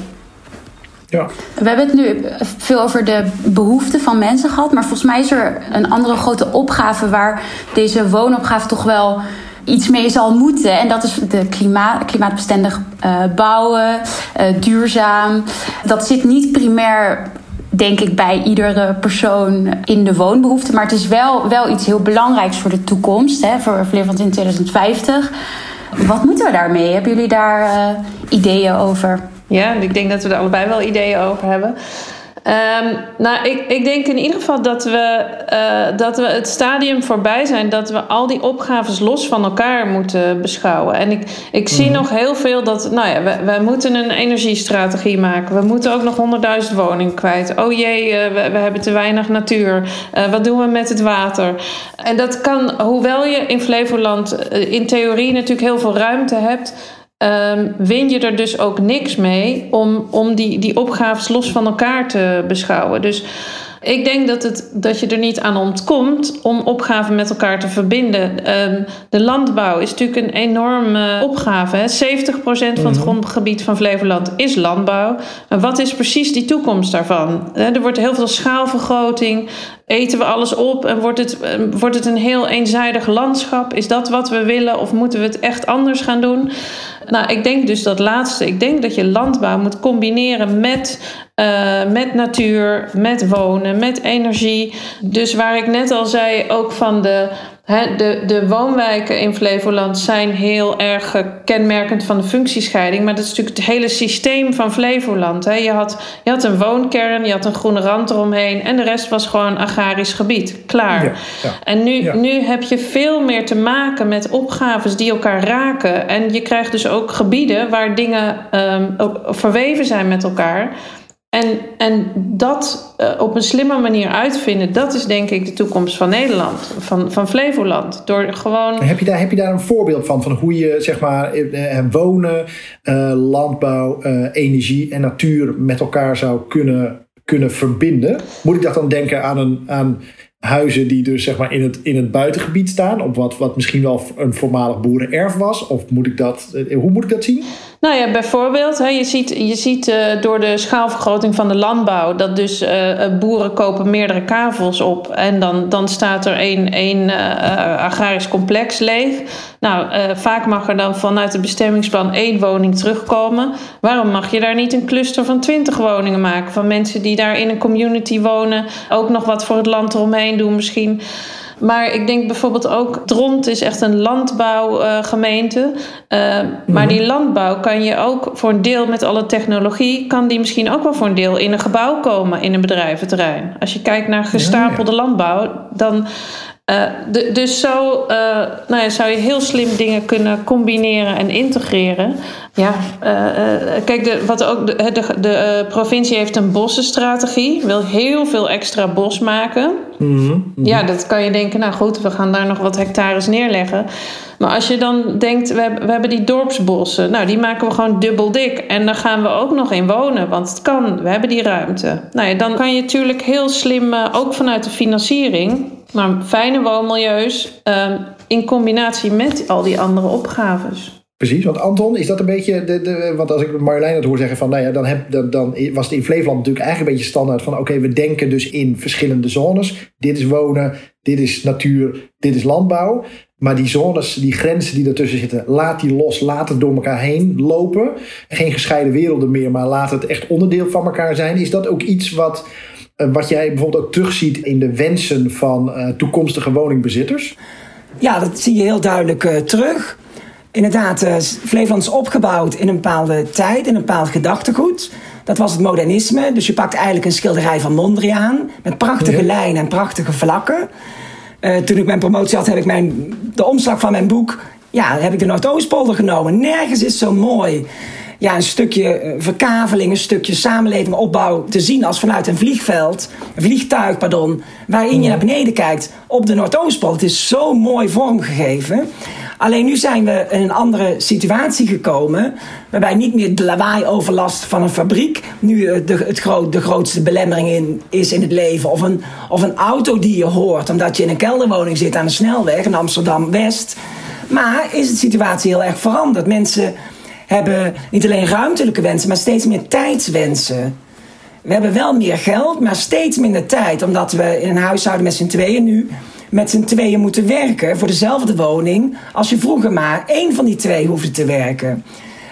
Ja. We hebben het nu veel over de behoeften van mensen gehad. Maar volgens mij is er een andere grote opgave waar deze woonopgave toch wel iets mee zal moeten. En dat is de klimaat, klimaatbestendig uh, bouwen, uh, duurzaam. Dat zit niet primair, denk ik, bij iedere persoon in de woonbehoefte. Maar het is wel, wel iets heel belangrijks voor de toekomst, hè, voor Flevoland in 2050. Wat moeten we daarmee? Hebben jullie daar uh, ideeën over? Ja, ik denk dat we er allebei wel ideeën over hebben. Um, nou, ik, ik denk in ieder geval dat we, uh, dat we het stadium voorbij zijn dat we al die opgaves los van elkaar moeten beschouwen. En ik, ik zie mm. nog heel veel dat, nou ja, we, we moeten een energiestrategie maken. We moeten ook nog 100.000 woningen kwijt. Oh jee, uh, we, we, hebben te weinig natuur. Uh, wat doen we met het water? En dat kan, hoewel je in Flevoland in theorie natuurlijk heel veel ruimte hebt um, win je er dus ook niks mee om, om die, die opgaves los van elkaar te beschouwen. Dus ik denk dat, het, dat je er niet aan ontkomt om opgaven met elkaar te verbinden. Um, de landbouw is natuurlijk een enorme opgave. Hè? 70% van het mhm. grondgebied van Flevoland is landbouw. Maar wat is precies die toekomst daarvan? Er wordt heel veel schaalvergroting. Eten we alles op en wordt het, ehm, wordt het een heel eenzijdig landschap? Is dat wat we willen of moeten we het echt anders gaan doen? Nou, ik denk dus dat laatste. Ik denk dat je landbouw moet combineren met uh, met natuur, met wonen, met energie. Dus waar ik net al zei, ook van de de, de woonwijken in Flevoland zijn heel erg kenmerkend van de functiescheiding. Maar dat is natuurlijk het hele systeem van Flevoland. Je, had, je had een woonkern, je had een groene rand eromheen. En de rest was gewoon agrarisch gebied. Klaar. Ja, En nu, nu heb je veel meer te maken met opgaves die elkaar raken. En je krijgt dus ook gebieden waar dingen um, verweven zijn met elkaar. En, en dat uh, op een slimme manier uitvinden, dat is denk ik de toekomst van Nederland, van, van Flevoland. Door gewoon... Heb je, daar, heb je daar een voorbeeld van, van hoe je zeg maar, eh, wonen, uh, landbouw, energie en natuur met elkaar zou kunnen, kunnen verbinden? Moet ik dat dan denken aan, een, aan huizen die dus zeg maar in het, in het buitengebied staan, op wat, wat misschien wel een voormalig boerenerf was? Of moet ik dat, hoe moet ik dat zien? Nou ja, bijvoorbeeld, hè, je ziet, je ziet uh, door de schaalvergroting van de landbouw dat dus uh, boeren kopen meerdere kavels op en dan, dan staat er één, agrarisch complex leeg. Nou, vaak mag er dan vanuit het bestemmingsplan één woning terugkomen. Waarom mag je daar niet een cluster van twintig woningen maken? Van mensen die daar in een community wonen, ook nog wat voor het land eromheen doen misschien. Maar ik denk bijvoorbeeld ook, Dront is echt een landbouwgemeente. Uh, Maar die landbouw kan je ook voor een deel met alle technologie, kan die misschien ook wel voor een deel in een gebouw komen in een bedrijventerrein. Als je kijkt naar gestapelde landbouw, dan uh, de, dus zo uh, nou ja, zou je heel slim dingen kunnen combineren en integreren. Ja, uh, kijk, de, wat ook de, de, de provincie heeft een bossenstrategie, wil heel veel extra bos maken. -hmm. Ja, dat kan je denken, nou goed, we gaan daar nog wat hectares neerleggen. Maar als je dan denkt, we hebben, we hebben die dorpsbossen, nou die maken we gewoon dubbel dik. En daar gaan we ook nog in wonen, want het kan, we hebben die ruimte. Nou ja, dan kan je natuurlijk heel slim, ook vanuit de financiering maar fijne woonmilieus uh, in combinatie met al die andere opgaves. Precies, want Anton, is dat een beetje. De, de, want als ik Marjolein het hoor zeggen van. Nou ja, dan, heb, dan, was het in Flevoland natuurlijk eigenlijk een beetje standaard van. Oké, we denken dus in verschillende zones. Dit is wonen, dit is natuur, dit is landbouw. Maar die zones, die grenzen die ertussen zitten, laat die los, laat het door elkaar heen lopen. Geen gescheiden werelden meer, maar laat het echt onderdeel van elkaar zijn. Is dat ook iets wat eh, wat jij bijvoorbeeld ook terugziet in de wensen van uh, toekomstige woningbezitters? Ja, dat zie je heel duidelijk uh, terug. Inderdaad, uh, Flevoland is opgebouwd in een bepaalde tijd, in een bepaald gedachtegoed. Dat was het modernisme. Dus je pakt eigenlijk een schilderij van Mondriaan. Met prachtige ja. lijnen en prachtige vlakken. toen ik mijn promotie had, heb ik mijn, de omslag van mijn boek... Ja, heb ik de Noordoostpolder genomen. Nergens is zo mooi ja, een stukje eh, verkaveling, een stukje samenleving, opbouw te zien als vanuit een vliegveld, een vliegtuig, pardon, waarin je naar beneden kijkt op de Noordoostpool. Het is zo mooi vormgegeven. Alleen nu zijn we in een andere situatie gekomen, waarbij niet meer de lawaai-overlast van een fabriek nu eh, de, het grootste belemmering in, is in het leven. Of een, of een auto die je hoort, omdat je in een kelderwoning zit aan de snelweg in Amsterdam-West. Maar is de situatie heel erg veranderd. Mensen hebben niet alleen ruimtelijke wensen, maar steeds meer tijdswensen. We hebben wel meer geld, maar steeds minder tijd. Omdat we in een huishouden met z'n tweeën nu met z'n tweeën moeten werken voor dezelfde woning. Als je vroeger maar één van die twee hoefde te werken.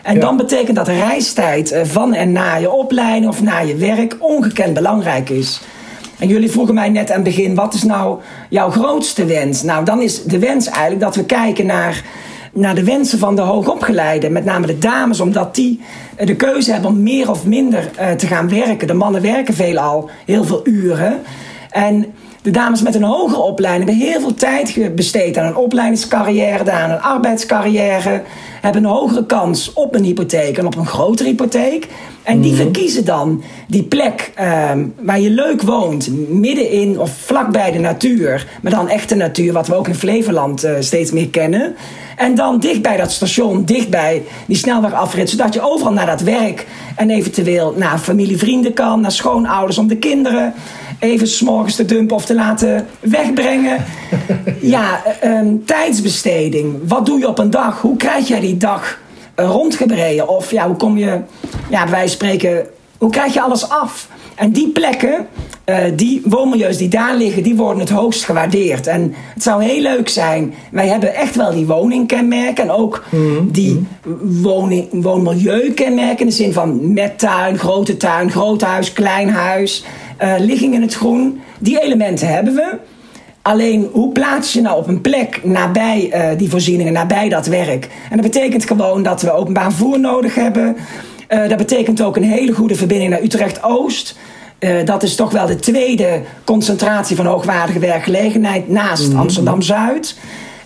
En ja. dan betekent dat reistijd eh, van en naar je opleiding of naar je werk ongekend belangrijk is. En jullie vroegen mij net aan het begin: wat is nou jouw grootste wens? Nou, dan is de wens eigenlijk dat we kijken naar naar de wensen van de hoogopgeleiden, met name de dames, omdat die eh, de keuze hebben om meer of minder uh, te gaan werken. De mannen werken veelal heel veel uren. En de dames met een hogere opleiding hebben heel veel tijd besteed aan een opleidingscarrière, aan een arbeidscarrière, hebben een hogere kans op een hypotheek en op een grotere hypotheek. En die mhm. verkiezen dan die plek uh, waar je leuk woont, middenin of vlakbij de natuur, maar dan echte natuur, wat we ook in Flevoland uh, steeds meer kennen. En dan dicht bij dat station, dicht bij die snelwegafrit, zodat je overal naar dat werk en eventueel naar familie, vrienden kan, naar schoonouders om de kinderen even s'morgens te dumpen of te laten wegbrengen. ja, um, tijdsbesteding. Wat doe je op een dag? Hoe krijg jij die dag uh, rondgebreden? Of ja, hoe kom je, ja, wij spreken, hoe krijg je alles af? En die plekken, uh, die woonmilieus die daar liggen, die worden het hoogst gewaardeerd. En het zou heel leuk zijn. Wij hebben echt wel die woningkenmerken en ook mm. die woning, woonmilieukenmerken in de zin van met tuin, grote tuin, groot huis, klein huis, uh, ligging in het groen. Die elementen hebben we. Alleen hoe plaats je nou op een plek nabij uh, die voorzieningen, nabij dat werk? En dat betekent gewoon dat we openbaar voer nodig hebben. Uh, dat betekent ook een hele goede verbinding naar Utrecht-Oost. Uh, dat is toch wel de tweede concentratie van hoogwaardige werkgelegenheid naast mm -hmm. Amsterdam-Zuid.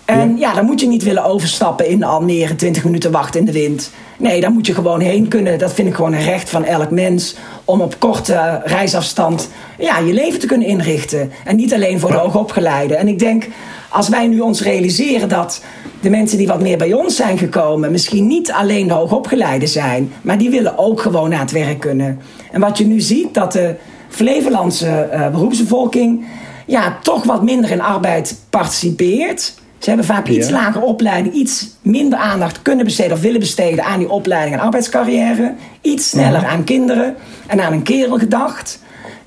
En ja. dan moet je niet willen overstappen in Almere, 20 minuten wachten in de wind. Nee, daar moet je gewoon heen kunnen. Dat vind ik gewoon een recht van elk mens. Om op korte reisafstand ja, je leven te kunnen inrichten. En niet alleen voor de hoogopgeleiden. En ik denk, als wij nu ons realiseren dat de mensen die wat meer bij ons zijn gekomen, misschien niet alleen de hoogopgeleiden zijn, maar die willen ook gewoon naar het werk kunnen. En wat je nu ziet, dat de Flevolandse uh, beroepsbevolking ja, toch wat minder in arbeid participeert. Ze hebben vaak iets lager opleiding, iets minder aandacht kunnen besteden of willen besteden aan die opleiding en arbeidscarrière. Iets sneller aan kinderen en aan een kerel gedacht.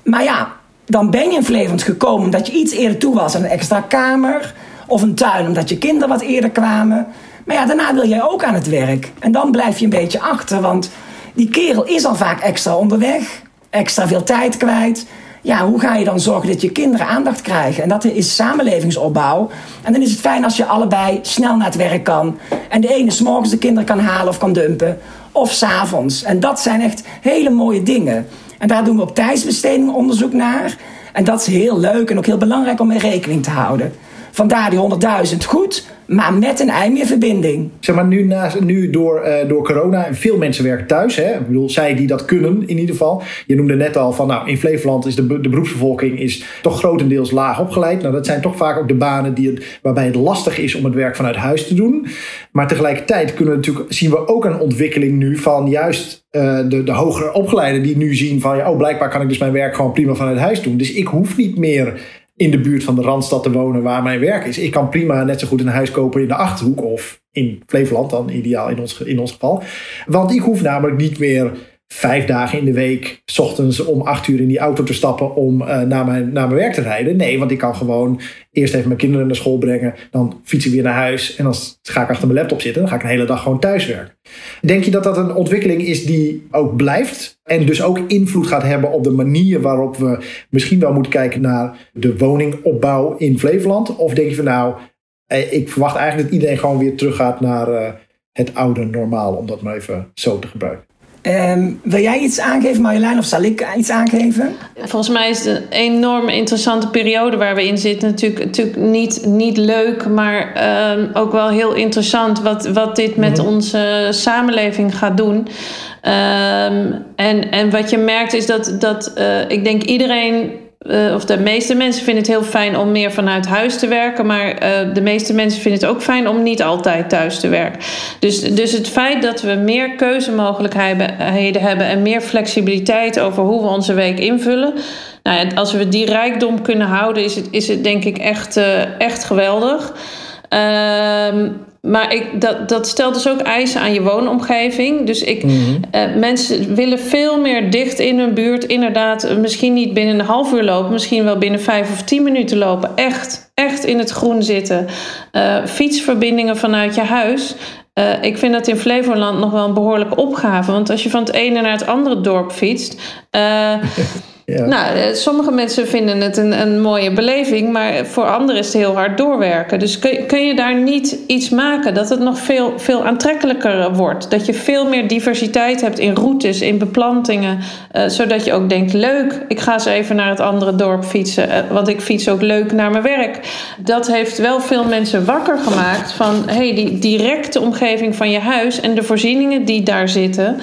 Maar ja, dan ben je in Flevoland gekomen omdat je iets eerder toe was aan een extra kamer of een tuin omdat je kinderen wat eerder kwamen. Maar ja, daarna wil jij ook aan het werk. En dan blijf je een beetje achter, want die kerel is al vaak extra onderweg, extra veel tijd kwijt ja, hoe ga je dan zorgen dat je kinderen aandacht krijgen? En dat is samenlevingsopbouw. En dan is het fijn als je allebei snel naar het werk kan. En de ene s'morgens de kinderen kan halen of kan dumpen. Of s'avonds. En dat zijn echt hele mooie dingen. En daar doen we op tijdsbesteding onderzoek naar. En dat is heel leuk en ook heel belangrijk om mee rekening te houden. Vandaar die 100.000 goed, maar met een ei meer verbinding. Zeg maar, nu, nu door, uh, door corona, en veel mensen werken thuis. Hè? Ik bedoel, zij die dat kunnen in ieder geval. Je noemde net al van, nou, in Flevoland is de, de beroepsbevolking is toch grotendeels laag opgeleid. Nou, dat zijn toch vaak ook de banen die het, waarbij het lastig is om het werk vanuit huis te doen. Maar tegelijkertijd kunnen we natuurlijk, zien we ook een ontwikkeling nu van juist uh, de, de hogere opgeleiden die nu zien van, ja, oh, blijkbaar kan ik dus mijn werk gewoon prima vanuit huis doen. Dus ik hoef niet meer in de buurt van de Randstad te wonen waar mijn werk is. Ik kan prima net zo goed een huis kopen in de Achterhoek of in Flevoland dan ideaal in ons, in ons geval. Want ik hoef namelijk niet meer vijf dagen in de week, s ochtends om acht uur in die auto te stappen om uh, naar, mijn, naar mijn werk te rijden. Nee, want ik kan gewoon eerst even mijn kinderen naar school brengen, dan fiets ik weer naar huis en dan ga ik achter mijn laptop zitten. Dan ga ik een hele dag gewoon thuis werken. Denk je dat dat een ontwikkeling is die ook blijft en dus ook invloed gaat hebben op de manier waarop we misschien wel moeten kijken naar de woningopbouw in Flevoland? Of denk je van nou, eh, ik verwacht eigenlijk dat iedereen gewoon weer teruggaat naar uh, het oude normaal, om dat maar even zo te gebruiken? Um, wil jij iets aangeven, Marjolein, of zal ik iets aangeven? Volgens mij is het een enorm interessante periode waar we in zitten. Natuurlijk, natuurlijk niet, niet leuk, maar um, ook wel heel interessant wat, wat dit met mm -hmm. onze samenleving gaat doen. Um, en, en wat je merkt is dat, dat uh, ik denk iedereen uh, of de meeste mensen vinden het heel fijn om meer vanuit huis te werken. Maar uh, de meeste mensen vinden het ook fijn om niet altijd thuis te werken. Dus, dus het feit dat we meer keuzemogelijkheden hebben en meer flexibiliteit over hoe we onze week invullen. Nou als we die rijkdom kunnen houden, is het, is het denk ik echt, uh, echt geweldig. Ehm, maar ik, dat, dat stelt dus ook eisen aan je woonomgeving. Dus ik, mm -hmm. uh, mensen willen veel meer dicht in hun buurt. Inderdaad, misschien niet binnen een half uur lopen, misschien wel binnen vijf of tien minuten lopen. Echt, echt in het groen zitten. Uh, fietsverbindingen vanuit je huis. Uh, ik vind dat in Flevoland nog wel een behoorlijke opgave. Want als je van het ene naar het andere dorp fietst. Nou, eh, sommige mensen vinden het een, een mooie beleving, maar voor anderen is het heel hard doorwerken. Dus kun, je daar niet iets maken dat het nog veel, veel aantrekkelijker wordt? Dat je veel meer diversiteit hebt in routes, in beplantingen, uh, zodat je ook denkt: leuk, ik ga eens even naar het andere dorp fietsen, want ik fiets ook leuk naar mijn werk. Dat heeft wel veel mensen wakker gemaakt van hey, die directe omgeving van je huis en de voorzieningen die daar zitten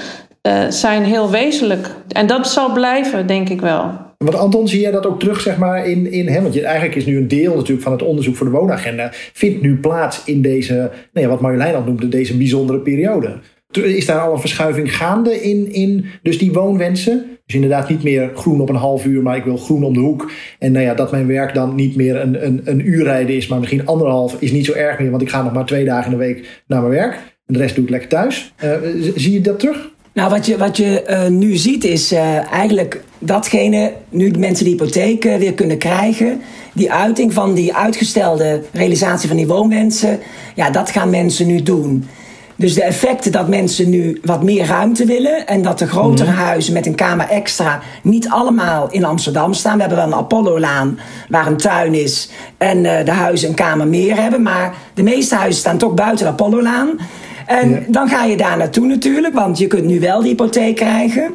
uh, zijn heel wezenlijk. En dat zal blijven, denk ik wel. Want Anton, zie jij dat ook terug, zeg maar, in, in hè? want je, eigenlijk is nu een deel natuurlijk van het onderzoek voor de woonagenda, vindt nu plaats in deze, nou wat Marjolein al noemde, deze bijzondere periode. Is daar al een verschuiving gaande in, in dus die woonwensen? Dus inderdaad niet meer groen op een half uur, maar ik wil groen om de hoek. En nou ja, dat mijn werk dan niet meer een, een, een uur rijden is, maar misschien anderhalf, is niet zo erg meer, want ik ga nog maar twee dagen in de week naar mijn werk. En de rest doe ik lekker thuis. Uh, zie je dat terug? Nou, wat je, wat je uh, nu ziet is uh, eigenlijk datgene, nu mensen die hypotheek uh, weer kunnen krijgen, die uiting van die uitgestelde realisatie van die woonwensen, ja, dat gaan mensen nu doen. Dus de effecten dat mensen nu wat meer ruimte willen en dat de grotere mm. huizen met een kamer extra niet allemaal in Amsterdam staan. We hebben wel een Apollo-laan waar een tuin is en de huizen een kamer meer hebben, maar de meeste huizen staan toch buiten de Apollo-laan. En ja. dan ga je daar naartoe natuurlijk, want je kunt nu wel de hypotheek krijgen.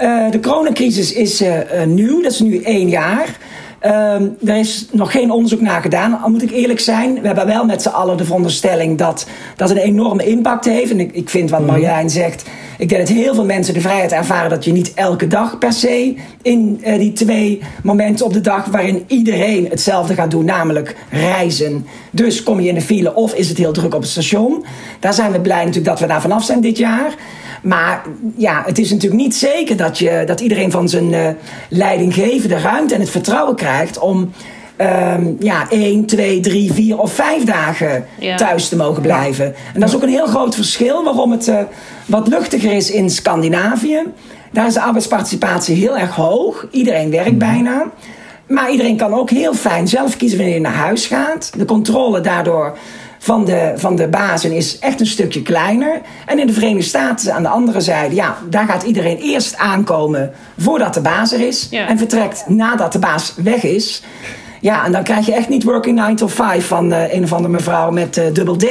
Uh, de coronacrisis is uh, uh, nieuw, dat is nu één jaar. Ehm, er is nog geen onderzoek naar gedaan, al moet ik eerlijk zijn. We hebben wel met z'n allen de veronderstelling dat dat een enorme impact heeft. En ik, ik vind wat mhm. Marjolein zegt. Ik denk dat heel veel mensen de vrijheid ervaren dat je niet elke dag per se in uh, die twee momenten op de dag waarin iedereen hetzelfde gaat doen, namelijk reizen. Dus kom je in de file of is het heel druk op het station. Daar zijn we blij natuurlijk dat we daar vanaf zijn dit jaar. Maar ja, het is natuurlijk niet zeker dat, je, dat iedereen van zijn uh, leidinggevende ruimte en het vertrouwen krijgt om um, ja, één, twee, drie, vier of vijf dagen thuis te mogen blijven. En dat is ook een heel groot verschil waarom het uh, wat luchtiger is in Scandinavië. Daar is de arbeidsparticipatie heel erg hoog. Iedereen werkt mhm. bijna. Maar iedereen kan ook heel fijn zelf kiezen wanneer je naar huis gaat. De controle daardoor van de, van de bazen is echt een stukje kleiner. En in de Verenigde Staten aan de andere zijde, ja, daar gaat iedereen eerst aankomen voordat de baas er is. En vertrekt nadat de baas weg is. Ja, en dan krijg je echt niet working 9 to 5 van uh, een of andere mevrouw met uh, dubbel D.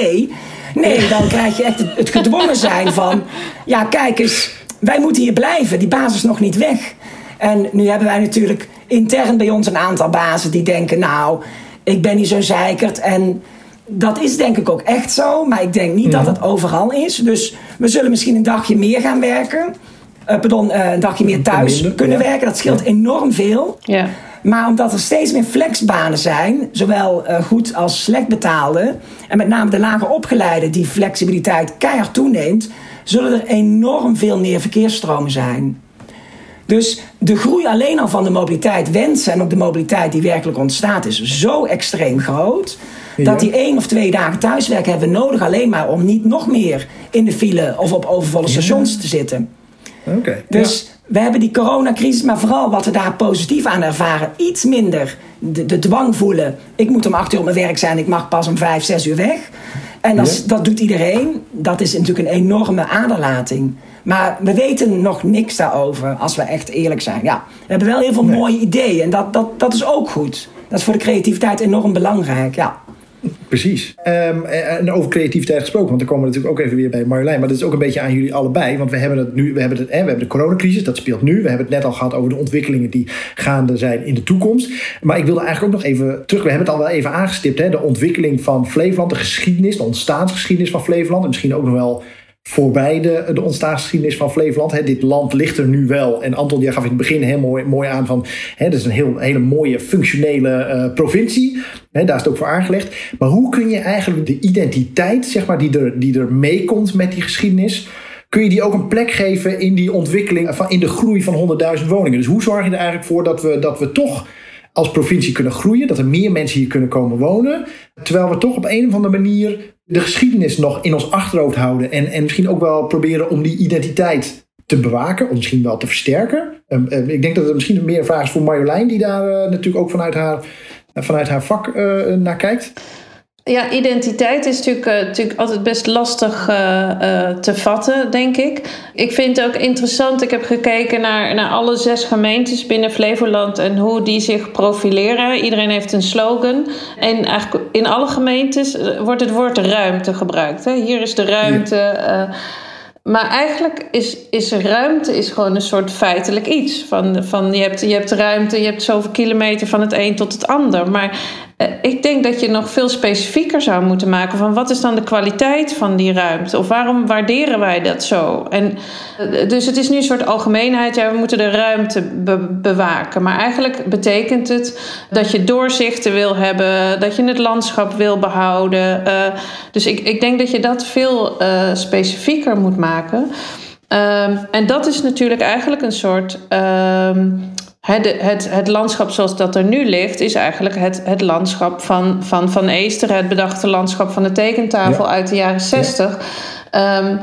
Nee, dan krijg je echt het, het gedwongen zijn van... Ja, kijk eens, wij moeten hier blijven. Die baas is nog niet weg. En nu hebben wij natuurlijk intern bij ons een aantal bazen die denken... Nou, ik ben niet zo zeikerd en dat is denk ik ook echt zo, maar ik denk niet dat het overal is. Dus we zullen misschien een dagje meer gaan werken. Uh, pardon, uh, een dagje meer thuis kunnen werken. Dat scheelt enorm veel. Ja. Maar omdat er steeds meer flexbanen zijn, zowel uh, goed als slecht betaalde, en met name de lager opgeleide die flexibiliteit keihard toeneemt, zullen er enorm veel meer verkeersstromen zijn. Dus de groei alleen al van de mobiliteit wensen en ook de mobiliteit die werkelijk ontstaat is zo extreem groot dat die één of twee dagen thuiswerk hebben nodig alleen maar om niet nog meer in de file of op overvolle stations te zitten. Oké. dus we hebben die coronacrisis, maar vooral wat we daar positief aan ervaren, iets minder de, de dwang voelen. Ik moet om acht uur op mijn werk zijn, ik mag pas om vijf, zes uur weg. En dat, dat doet iedereen. Dat is natuurlijk een enorme aderlating. Maar we weten nog niks daarover, als we echt eerlijk zijn. Ja, we hebben wel heel veel mooie ideeën en dat, dat, dat is ook goed. Dat is voor de creativiteit enorm belangrijk, ja. Precies. Um, en over creativiteit gesproken, want dan komen we natuurlijk ook even weer bij Marjolein. Maar dat is ook een beetje aan jullie allebei. Want we hebben het nu, we hebben, het, we hebben de coronacrisis, dat speelt nu. We hebben het net al gehad over de ontwikkelingen die gaande zijn in de toekomst. Maar ik wilde eigenlijk ook nog even terug. We hebben het al wel even aangestipt, hè, de ontwikkeling van Flevoland, de geschiedenis, de ontstaansgeschiedenis van Flevoland. En misschien ook nog wel voorbij de, de ontstaansgeschiedenis van Flevoland. dit land ligt er nu wel. En Anton, jij gaf in het begin heel mooi, mooi aan van... He, dat is een heel, hele mooie functionele uh, provincie. daar is het ook voor aangelegd. Maar hoe kun je eigenlijk de identiteit, zeg maar, die er, die er meekomt met die geschiedenis... kun je die ook een plek geven in die ontwikkeling, van, in de groei van 100.000 woningen? Dus hoe zorg je er eigenlijk voor dat we, dat we toch als provincie kunnen groeien, dat er meer mensen hier kunnen komen wonen, terwijl we toch op een of andere manier de geschiedenis nog in ons achterhoofd houden en, en misschien ook wel proberen om die identiteit te bewaken, of misschien wel te versterken. Um, ik denk dat het misschien meer een vraag is voor Marjolein, die daar uh, natuurlijk ook vanuit haar, uh, vanuit haar vak uh, naar kijkt. Ja, identiteit is natuurlijk, uh, natuurlijk altijd best lastig uh, uh, te vatten, denk ik. Ik vind het ook interessant. Ik heb gekeken naar, naar alle zes gemeentes binnen Flevoland en hoe die zich profileren. Iedereen heeft een slogan. En eigenlijk in alle gemeentes wordt het woord ruimte gebruikt. Hè? Hier is de ruimte. Maar eigenlijk is, is ruimte is gewoon een soort feitelijk iets. Van, van je, hebt, je hebt ruimte, je hebt zoveel kilometer van het een tot het ander. Maar eh, ik denk dat je nog veel specifieker zou moeten maken van wat is dan de kwaliteit van die ruimte? Of waarom waarderen wij dat zo? En, eh, dus het is nu een soort algemeenheid, ja, we moeten de ruimte bewaken. Maar eigenlijk betekent het dat je doorzichten wil hebben, dat je het landschap wil behouden. Uh, dus ik, ik denk dat je dat veel specifieker moet maken. Um, en dat is natuurlijk eigenlijk een soort. Um, het, het, het, landschap zoals dat er nu ligt, is eigenlijk het, het landschap van Van, van Eester, het bedachte landschap van de tekentafel uit de jaren zestig. Um,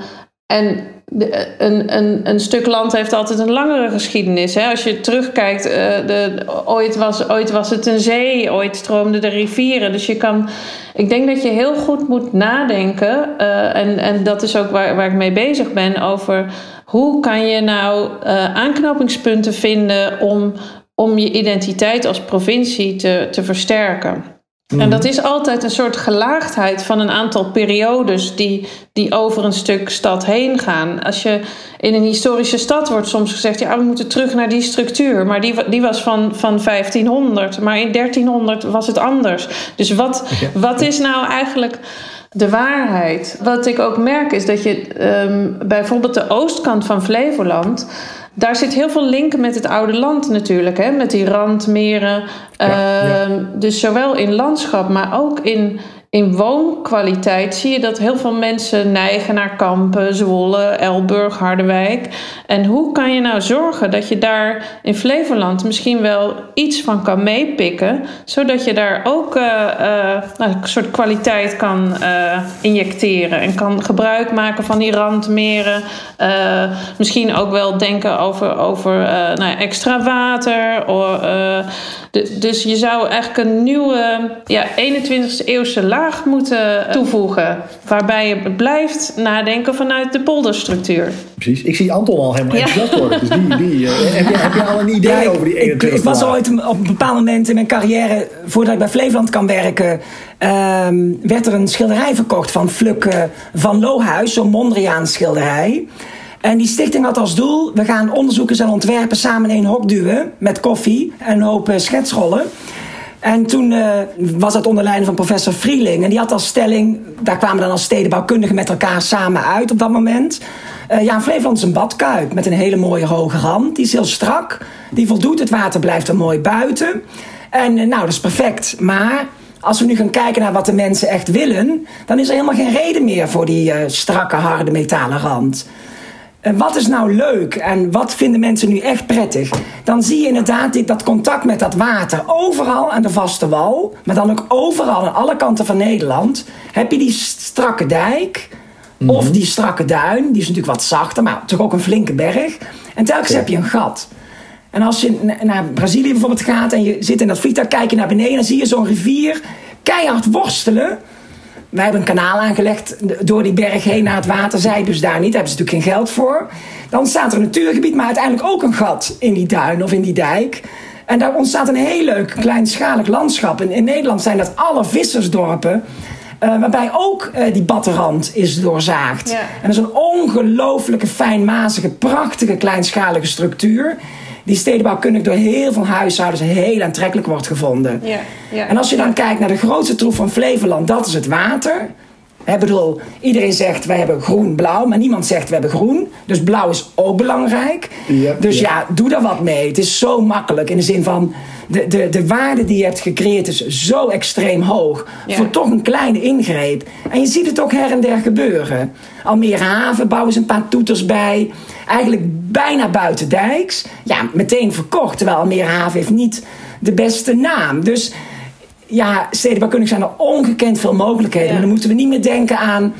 en de, een, een, een stuk land heeft altijd een langere geschiedenis. Hè? Als je terugkijkt, uh, de, ooit, was, ooit was het een zee, ooit stroomden de rivieren. Dus je kan, ik denk dat je heel goed moet nadenken, uh, en, en dat is ook waar, waar ik mee bezig ben, over hoe kan je nou uh, aanknopingspunten vinden om, om je identiteit als provincie te, te versterken? En dat is altijd een soort gelaagdheid van een aantal periodes die, die over een stuk stad heen gaan. Als je in een historische stad wordt soms gezegd, ja, we moeten terug naar die structuur. Maar die, die was van, van 1500, maar in 1300 was het anders. Dus wat, wat is nou eigenlijk de waarheid? Wat ik ook merk is dat je um, bijvoorbeeld de oostkant van Flevoland daar zit heel veel linken met het oude land natuurlijk. Hè? Met die randmeren. Ja, uh, Dus zowel in landschap, maar ook in in woonkwaliteit zie je dat heel veel mensen neigen naar Kampen, Zwolle, Elburg, Harderwijk. En hoe kan je nou zorgen dat je daar in Flevoland misschien wel iets van kan meepikken, zodat je daar ook uh, uh, nou, een soort kwaliteit kan uh, injecteren en kan gebruik maken van die randmeren. misschien ook wel denken over, over nou, extra water. Dus je zou eigenlijk een nieuwe ja, 21e eeuwse laag moeten toevoegen. Waarbij je blijft nadenken vanuit de polderstructuur. Precies. Ik zie Anton al helemaal enthousiast worden. Dus die, die, uh, heb, je, heb je al een idee over die 21 Ik, ik was ooit op een bepaald moment in mijn carrière... voordat ik bij Flevoland kan werken... Uh, werd er een schilderij verkocht van Fluk van Lohuis. Zo'n Mondriaan schilderij. En die stichting had als doel... we gaan onderzoekers en ontwerpen samen in één hok duwen... met koffie en een hoop schetsrollen... En toen uh, was dat onder leiding van professor Vrieling. En die had als stelling, daar kwamen dan als stedenbouwkundigen met elkaar samen uit op dat moment. Uh, ja, Flevoland is een badkuip met een hele mooie hoge rand. Die is heel strak, die voldoet, het water blijft er mooi buiten. En nou, dat is perfect. Maar als we nu gaan kijken naar wat de mensen echt willen... dan is er helemaal geen reden meer voor die strakke, harde metalen rand. En wat is nou leuk en wat vinden mensen nu echt prettig? Dan zie je inderdaad dit, dat contact met dat water. Overal aan de vaste wal, maar dan ook overal aan alle kanten van Nederland. Heb je die strakke dijk of mhm. die strakke duin. Die is natuurlijk wat zachter, maar toch ook een flinke berg. En telkens heb je een gat. En als je naar Brazilië bijvoorbeeld gaat en je zit in dat vliegtuig, kijk je naar beneden, dan zie je zo'n rivier keihard worstelen wij hebben een kanaal aangelegd door die berg heen naar het water. Zij dus daar niet, daar hebben ze natuurlijk geen geld voor. Dan staat er een natuurgebied, maar uiteindelijk ook een gat in die duin of in die dijk. En daar ontstaat een heel leuk kleinschalig landschap. En in Nederland zijn dat alle vissersdorpen. Uh, waarbij ook uh, die batterand is doorzaagd. En dat is een ongelooflijke fijnmazige, prachtige kleinschalige structuur die stedenbouwkundig door heel veel huishoudens heel aantrekkelijk wordt gevonden. Ja, ja, en als je dan kijkt naar de grootste troef van Flevoland, dat is het water. Ik bedoel, iedereen zegt wij hebben groen-blauw, maar niemand zegt we hebben groen. Dus blauw is ook belangrijk. Ja, dus ja. doe daar wat mee. Het is zo makkelijk in de zin van de, de, de waarde die je hebt gecreëerd is zo extreem hoog. Voor toch een kleine ingreep. En je ziet het ook her en der gebeuren. Almere Haven bouwen ze een paar toeters bij. Eigenlijk bijna buiten dijks. Ja, meteen verkocht. Terwijl Almere Haven heeft niet de beste naam. Dus ja, stedenbouwkundig zijn er ongekend veel mogelijkheden. Maar dan moeten we niet meer denken aan...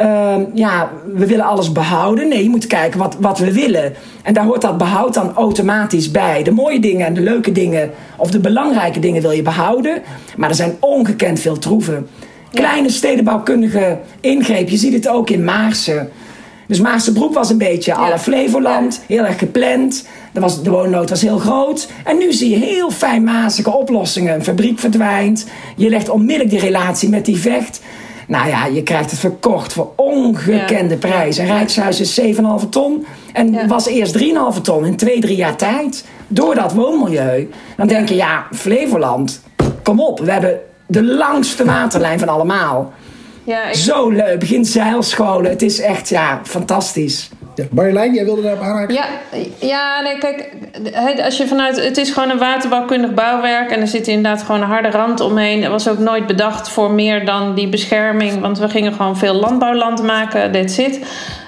Uh, ja, we willen alles behouden. Nee, je moet kijken wat, wat we willen. En daar hoort dat behoud dan automatisch bij. De mooie dingen en de leuke dingen... of de belangrijke dingen wil je behouden. Maar er zijn ongekend veel troeven. Kleine stedenbouwkundige ingreep. Je ziet het ook in Maarsen. Dus Maarsenbroek was een beetje ja. alle Flevoland. Heel erg gepland. Er was, de woonnood was heel groot. En nu zie je heel fijnmazige oplossingen. Een fabriek verdwijnt. Je legt onmiddellijk die relatie met die vecht. Nou ja, je krijgt het verkocht voor ongekende prijzen. Een rijkshuis is 7,5 ton. En was eerst 3,5 ton in 2, 3 jaar tijd. Door dat woonmilieu. Dan denk je, ja, Flevoland, kom op. We hebben de langste waterlijn van allemaal. Ja, ik... Zo leuk. Begin zeilscholen. Het is echt ja, fantastisch. Ja, Marjolein, jij wilde daar aanhaken? Ja, ja, nee, kijk, als je vanuit, het is gewoon een waterbouwkundig bouwwerk en er zit inderdaad gewoon een harde rand omheen. Er was ook nooit bedacht voor meer dan die bescherming, want we gingen gewoon veel landbouwland maken, that's it.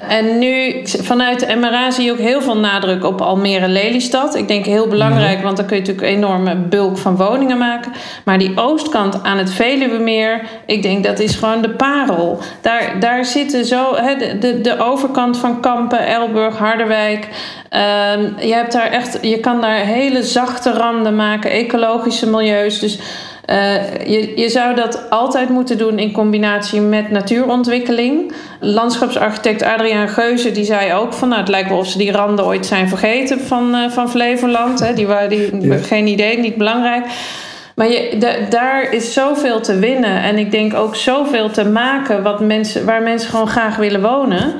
En nu vanuit de MRA zie je ook heel veel nadruk op Almere Lelystad. Ik denk heel belangrijk, mhm. want dan kun je natuurlijk een enorme bulk van woningen maken. Maar die oostkant aan het Veluwemeer, ik denk dat is gewoon de parel. Daar, daar zitten zo, de, de, de overkant van Kampen, Elburg, Harderwijk. Ehm, je, hebt daar echt, je kan daar hele zachte randen maken, ecologische milieus. Dus uh, je, je zou dat altijd moeten doen in combinatie met natuurontwikkeling. Landschapsarchitect Adriaan Geuze die zei ook van nou, het lijkt wel of ze die randen ooit zijn vergeten van, uh, van Flevoland. Hè. Die waren die, geen idee, niet belangrijk. Maar je, daar is zoveel te winnen. En ik denk ook zoveel te maken wat mensen, waar mensen gewoon graag willen wonen. Uh,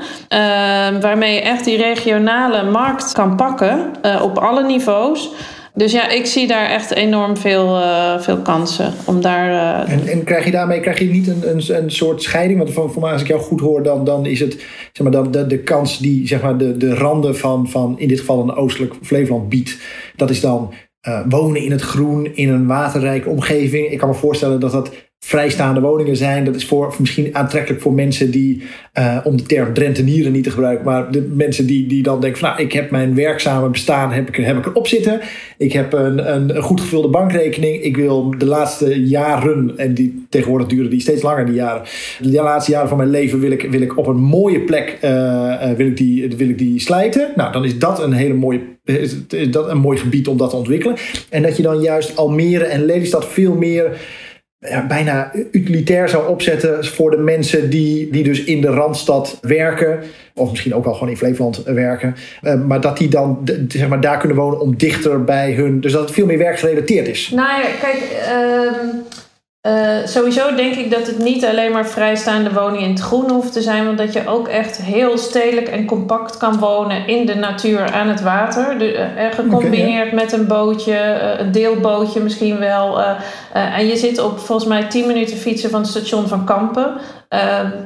waarmee je echt die regionale markt kan pakken uh, op alle niveaus. Dus ja, ik zie daar echt enorm veel, uh, veel kansen om daar. Uh... En, en, krijg je daarmee krijg je niet een, een, een soort scheiding? Want voor, voor mij, als ik jou goed hoor, dan, dan is het zeg maar, dan de, de kans die zeg maar, de, de randen van, van in dit geval een oostelijk Flevoland biedt. Dat is dan uh, wonen in het groen, in een waterrijke omgeving. Ik kan me voorstellen dat dat vrijstaande woningen zijn. Dat is voor, misschien aantrekkelijk voor mensen die, uh, om de term Drentenieren niet te gebruiken, maar de mensen die, die dan denken van nou, ik heb mijn werkzame bestaan, heb ik, heb ik erop zitten. Ik heb een, een, een goed gevulde bankrekening. Ik wil de laatste jaren, en die tegenwoordig duren die steeds langer, die jaren. De laatste jaren van mijn leven wil ik, wil ik op een mooie plek uh, wil ik die, wil ik die slijten. Nou, dan is dat een hele mooie is dat een mooi gebied om dat te ontwikkelen. En dat je dan juist Almere en Lelystad veel meer ja, bijna utilitair zou opzetten voor de mensen die, die dus in de Randstad werken. Of misschien ook wel gewoon in Flevoland werken. Uh, maar dat die dan zeg maar, daar kunnen wonen om dichter bij hun. Dus dat het veel meer werkgerelateerd is. Nou ja, kijk. Uh uh, sowieso denk ik dat het niet alleen maar vrijstaande woningen in het groen hoeft te zijn, want dat je ook echt heel stedelijk en compact kan wonen in de natuur aan het water. De, uh, gecombineerd met een bootje, uh, een deelbootje misschien wel. en je zit op volgens mij 10 minuten fietsen van het station van Kampen.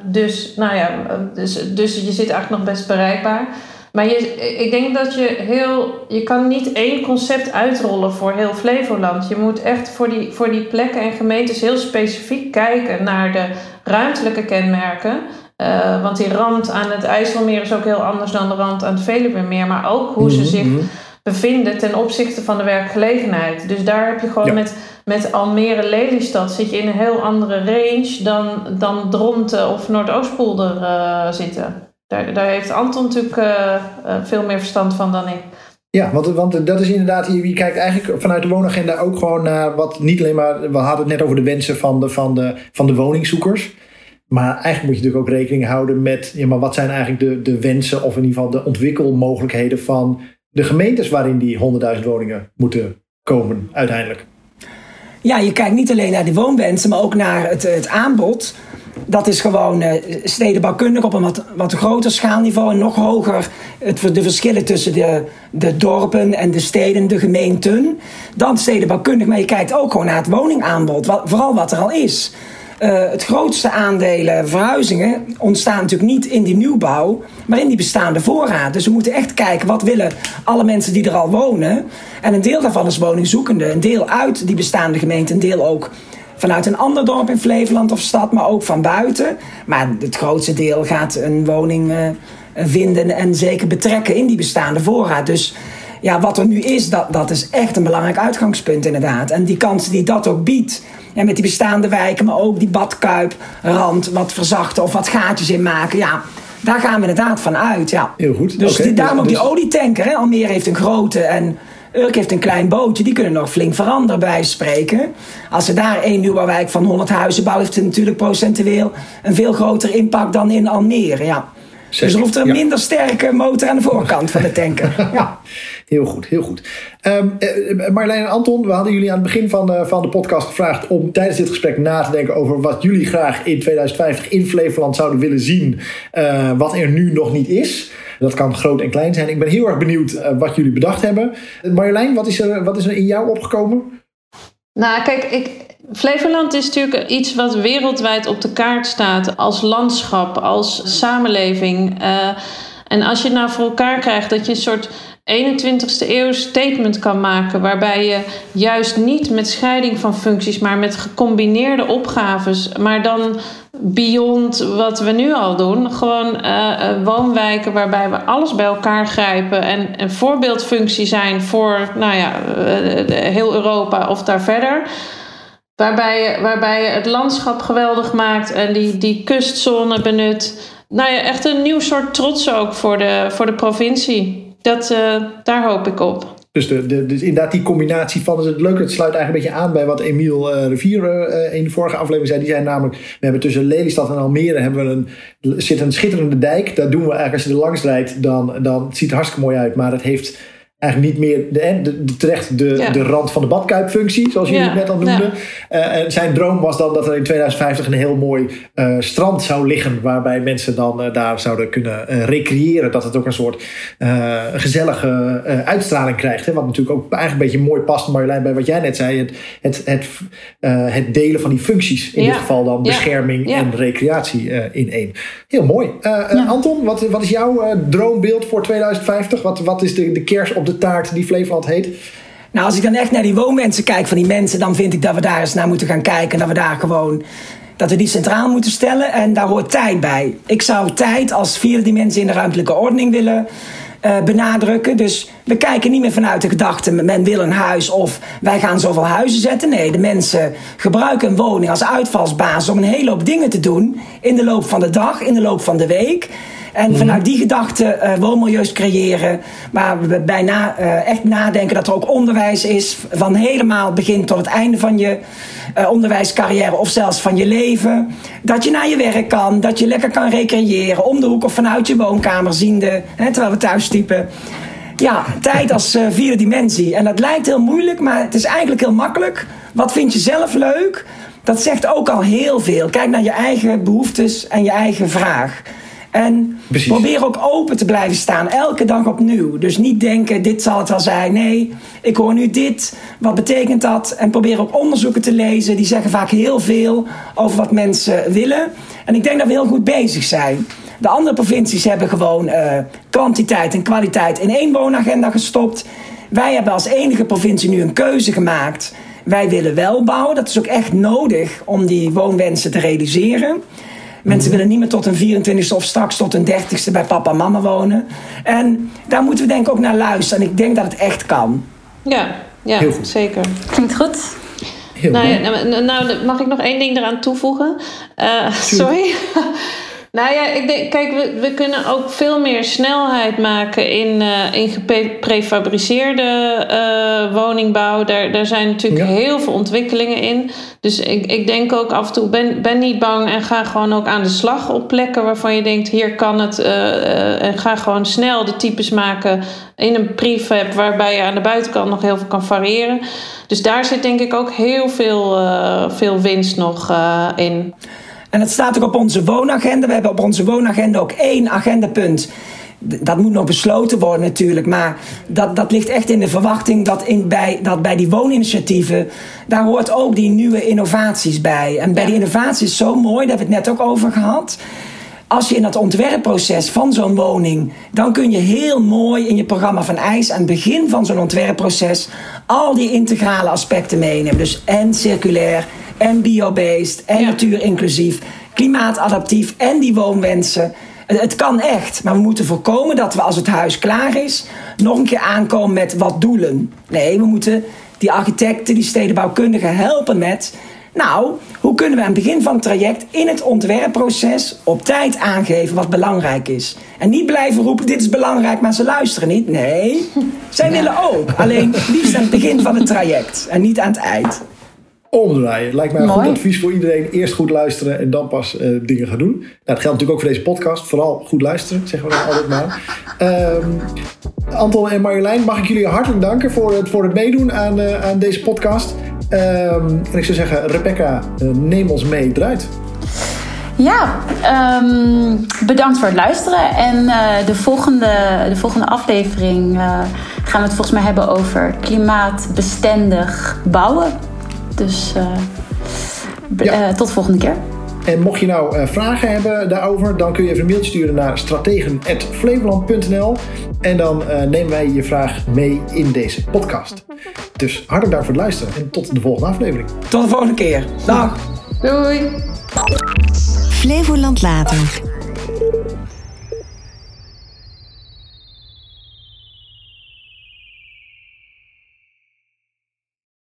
dus, nou ja, dus, dus je zit eigenlijk nog best bereikbaar. Maar je, ik denk dat je heel. Je kan niet één concept uitrollen voor heel Flevoland. Je moet echt voor die, voor die plekken en gemeentes heel specifiek kijken naar de ruimtelijke kenmerken. Uh, want die rand aan het IJsselmeer is ook heel anders dan de rand aan het Veluwemeer. Maar ook hoe ze mhm, zich mhm. bevinden ten opzichte van de werkgelegenheid. Dus daar heb je gewoon met, met Almere Lelystad zit je in een heel andere range dan, dan Dronten of Noordoostpolder uh, zitten. Daar, daar heeft Anton natuurlijk uh, veel meer verstand van dan ik. Ja, want, want dat is inderdaad, je, je kijkt eigenlijk vanuit de woonagenda ook gewoon naar wat niet alleen maar, we hadden het net over de wensen van de, van de, van de woningzoekers. Maar eigenlijk moet je natuurlijk ook rekening houden met, ja, maar wat zijn eigenlijk de, de wensen of in ieder geval de ontwikkelmogelijkheden van de gemeentes waarin die 100.000 woningen moeten komen uiteindelijk. Ja, je kijkt niet alleen naar de woonwensen, maar ook naar het, het aanbod dat is gewoon uh, stedenbouwkundig op een wat, groter schaalniveau en nog hoger het, de verschillen tussen de, de dorpen en de steden, de gemeenten. Dan stedenbouwkundig, maar je kijkt ook gewoon naar het woningaanbod, wat, vooral wat er al is. Uh, het grootste aandelen verhuizingen ontstaan natuurlijk niet in die nieuwbouw, maar in die bestaande voorraad. Dus we moeten echt kijken wat willen alle mensen die er al wonen. En een deel daarvan is woningzoekende, een deel uit die bestaande gemeente, een deel ook vanuit een ander dorp in Flevoland of stad, maar ook van buiten. Maar het grootste deel gaat een woning uh, vinden en zeker betrekken in die bestaande voorraad. Dus ja, wat er nu is, dat, dat is echt een belangrijk uitgangspunt inderdaad. En die kansen die dat ook biedt, ja, met die bestaande wijken, maar ook die badkuiprand wat verzachten of wat gaatjes in maken, ja... Daar gaan we inderdaad van uit, ja. Heel goed. Dus die, daarom ook die dus- olietanker. Hè. Almere heeft een grote en Urk heeft een klein bootje, die kunnen nog flink veranderen bij spreken. Als ze daar één nieuwbouwwijk van 100 huizen bouwen, heeft het natuurlijk procentueel een veel groter impact dan in Almere. Ja. Dus er hoeft er een minder sterke motor aan de voorkant van de tanker. Ja. Heel goed, heel goed. Um, Marjolein en Anton, we hadden jullie aan het begin van de, van de podcast gevraagd om tijdens dit gesprek na te denken over wat jullie graag in 2050 in Flevoland zouden willen zien, uh, wat er nu nog niet is. Dat kan groot en klein zijn. Ik ben heel erg benieuwd uh, wat jullie bedacht hebben. Marjolein, wat is er, wat is er in jou opgekomen? Nou, kijk, ik, Flevoland is natuurlijk iets wat wereldwijd op de kaart staat als landschap, als samenleving. Uh, en als je nou voor elkaar krijgt dat je een soort 21ste eeuw statement kan maken, waarbij je juist niet met scheiding van functies, maar met gecombineerde opgaves, maar dan beyond wat we nu al doen, gewoon uh, woonwijken waarbij we alles bij elkaar grijpen en een voorbeeldfunctie zijn voor nou ja, uh, heel Europa of daar verder. Waarbij je, waarbij je het landschap geweldig maakt en die, die kustzone benut. Nou ja, echt een nieuw soort trots ook voor de, voor de provincie dat, uh, daar hoop ik op. Dus, de, dus inderdaad die combinatie van, het leuk, het sluit eigenlijk een beetje aan bij wat Emiel uh, Rivier uh, in de vorige aflevering zei. Die zei namelijk, we hebben tussen Lelystad en Almere hebben we een, zit een schitterende dijk. Daar doen we eigenlijk, als je er langs rijdt, dan, dan ziet het hartstikke mooi uit. Maar het heeft eigenlijk niet meer de, de, de terecht de, de rand van de badkuipfunctie, zoals jullie het net al noemden. Uh, en zijn droom was dan dat er in 2050 een heel mooi uh, strand zou liggen, waarbij mensen dan uh, daar zouden kunnen recreëren. Dat het ook een soort gezellige uitstraling krijgt. Hè? Wat natuurlijk ook eigenlijk een beetje mooi past, Marjolein, bij wat jij net zei. Het, het, het, het delen van die functies. In dit geval dan bescherming en recreatie in één. Heel mooi. Anton, wat, wat is jouw droombeeld voor 2050? Wat, wat is de, de kers op de taart die Flevoland heet? Nou, als ik dan echt naar die woonmensen kijk van die mensen, dan vind ik dat we daar eens naar moeten gaan kijken. En dat we daar gewoon. Dat we die centraal moeten stellen en daar hoort tijd bij. Ik zou tijd als vierde dimensie in de ruimtelijke ordening willen uh, benadrukken. Dus we kijken niet meer vanuit de gedachte: men wil een huis of wij gaan zoveel huizen zetten. Nee, de mensen gebruiken een woning als uitvalsbasis om een hele hoop dingen te doen in de loop van de dag, in de loop van de week. En mhm. vanuit die gedachte uh, woonmilieus creëren. Waar we bijna uh, echt nadenken dat er ook onderwijs is. Van helemaal het begin tot het einde van je uh, onderwijscarrière. Of zelfs van je leven. Dat je naar je werk kan. Dat je lekker kan recreëren. Om de hoek of vanuit je woonkamer ziende. Hè, terwijl we thuis typen. Ja, tijd als vierde dimensie. En dat lijkt heel moeilijk, maar het is eigenlijk heel makkelijk. Wat vind je zelf leuk? Dat zegt ook al heel veel. Kijk naar je eigen behoeftes en je eigen vraag. En probeer ook open te blijven staan, elke dag opnieuw. Dus niet denken, dit zal het wel zijn. Nee, ik hoor nu dit. Wat betekent dat? En probeer ook onderzoeken te lezen. Die zeggen vaak heel veel over wat mensen willen. En ik denk dat we heel goed bezig zijn. De andere provincies hebben gewoon uh, kwantiteit en kwaliteit in één woonagenda gestopt. Wij hebben als enige provincie nu een keuze gemaakt. Wij willen wel bouwen. Dat is ook echt nodig om die woonwensen te realiseren. Mensen willen niet meer tot een 24ste of straks tot een 30ste bij papa en mama wonen. En daar moeten we denk ik ook naar luisteren. En ik denk dat het echt kan. Ja, ja zeker. Klinkt goed. nou, ja, nou, nou, mag ik nog één ding eraan toevoegen? Uh, sorry. Nou ja, ik denk, kijk, we, we kunnen ook veel meer snelheid maken in, uh, in geprefabriceerde uh, woningbouw. Daar, daar zijn natuurlijk heel veel ontwikkelingen in. Dus ik, ik denk ook af en toe, ben, ben niet bang en ga gewoon ook aan de slag op plekken waarvan je denkt, hier kan het. Uh, en ga gewoon snel de types maken in een prefab waarbij je aan de buitenkant nog heel veel kan variëren. Dus daar zit denk ik ook heel veel, veel winst nog in. En het staat ook op onze woonagenda. We hebben op onze woonagenda ook één agendapunt. Dat moet nog besloten worden natuurlijk. Maar dat, dat ligt echt in de verwachting dat, in, bij, dat bij die wooninitiatieven... daar hoort ook die nieuwe innovaties bij. En bij die innovaties is zo mooi, daar hebben we het net ook over gehad als je in dat ontwerpproces van zo'n woning, dan kun je heel mooi in je programma van IJs aan het begin van zo'n ontwerpproces al die integrale aspecten meenemen. Dus en circulair, en biobased en ja. natuurinclusief, klimaatadaptief en die woonwensen. Het kan echt, maar we moeten voorkomen dat we als het huis klaar is nog een keer aankomen met wat doelen. Nee, we moeten die architecten, die stedenbouwkundigen helpen met. Nou, hoe kunnen we aan het begin van het traject in het ontwerpproces op tijd aangeven wat belangrijk is? En niet blijven roepen: dit is belangrijk, maar ze luisteren niet. Nee, zij willen ook. Alleen liefst aan het begin van het traject en niet aan het eind omdraaien. Lijkt mij een goed advies voor iedereen. Eerst goed luisteren en dan pas uh, dingen gaan doen. Nou, dat geldt natuurlijk ook voor deze podcast. Vooral goed luisteren, zeggen we dan altijd maar. Um, Anton en Marjolein, mag ik jullie hartelijk danken voor het, voor het meedoen aan, uh, aan deze podcast. Um, en ik zou zeggen, Rebecca, uh, neem ons mee eruit. Ja, um, bedankt voor het luisteren. En de, volgende, de volgende aflevering gaan we het volgens mij hebben over klimaatbestendig bouwen. Dus uh, tot de volgende keer. En mocht je nou uh, vragen hebben daarover, dan kun je even een mailtje sturen naar strategen.flevoland.nl en dan uh, nemen wij je vraag mee in deze podcast. Dus hartelijk dank voor het luisteren en tot de volgende aflevering. Tot de volgende keer. Dag. Doei. Flevoland later.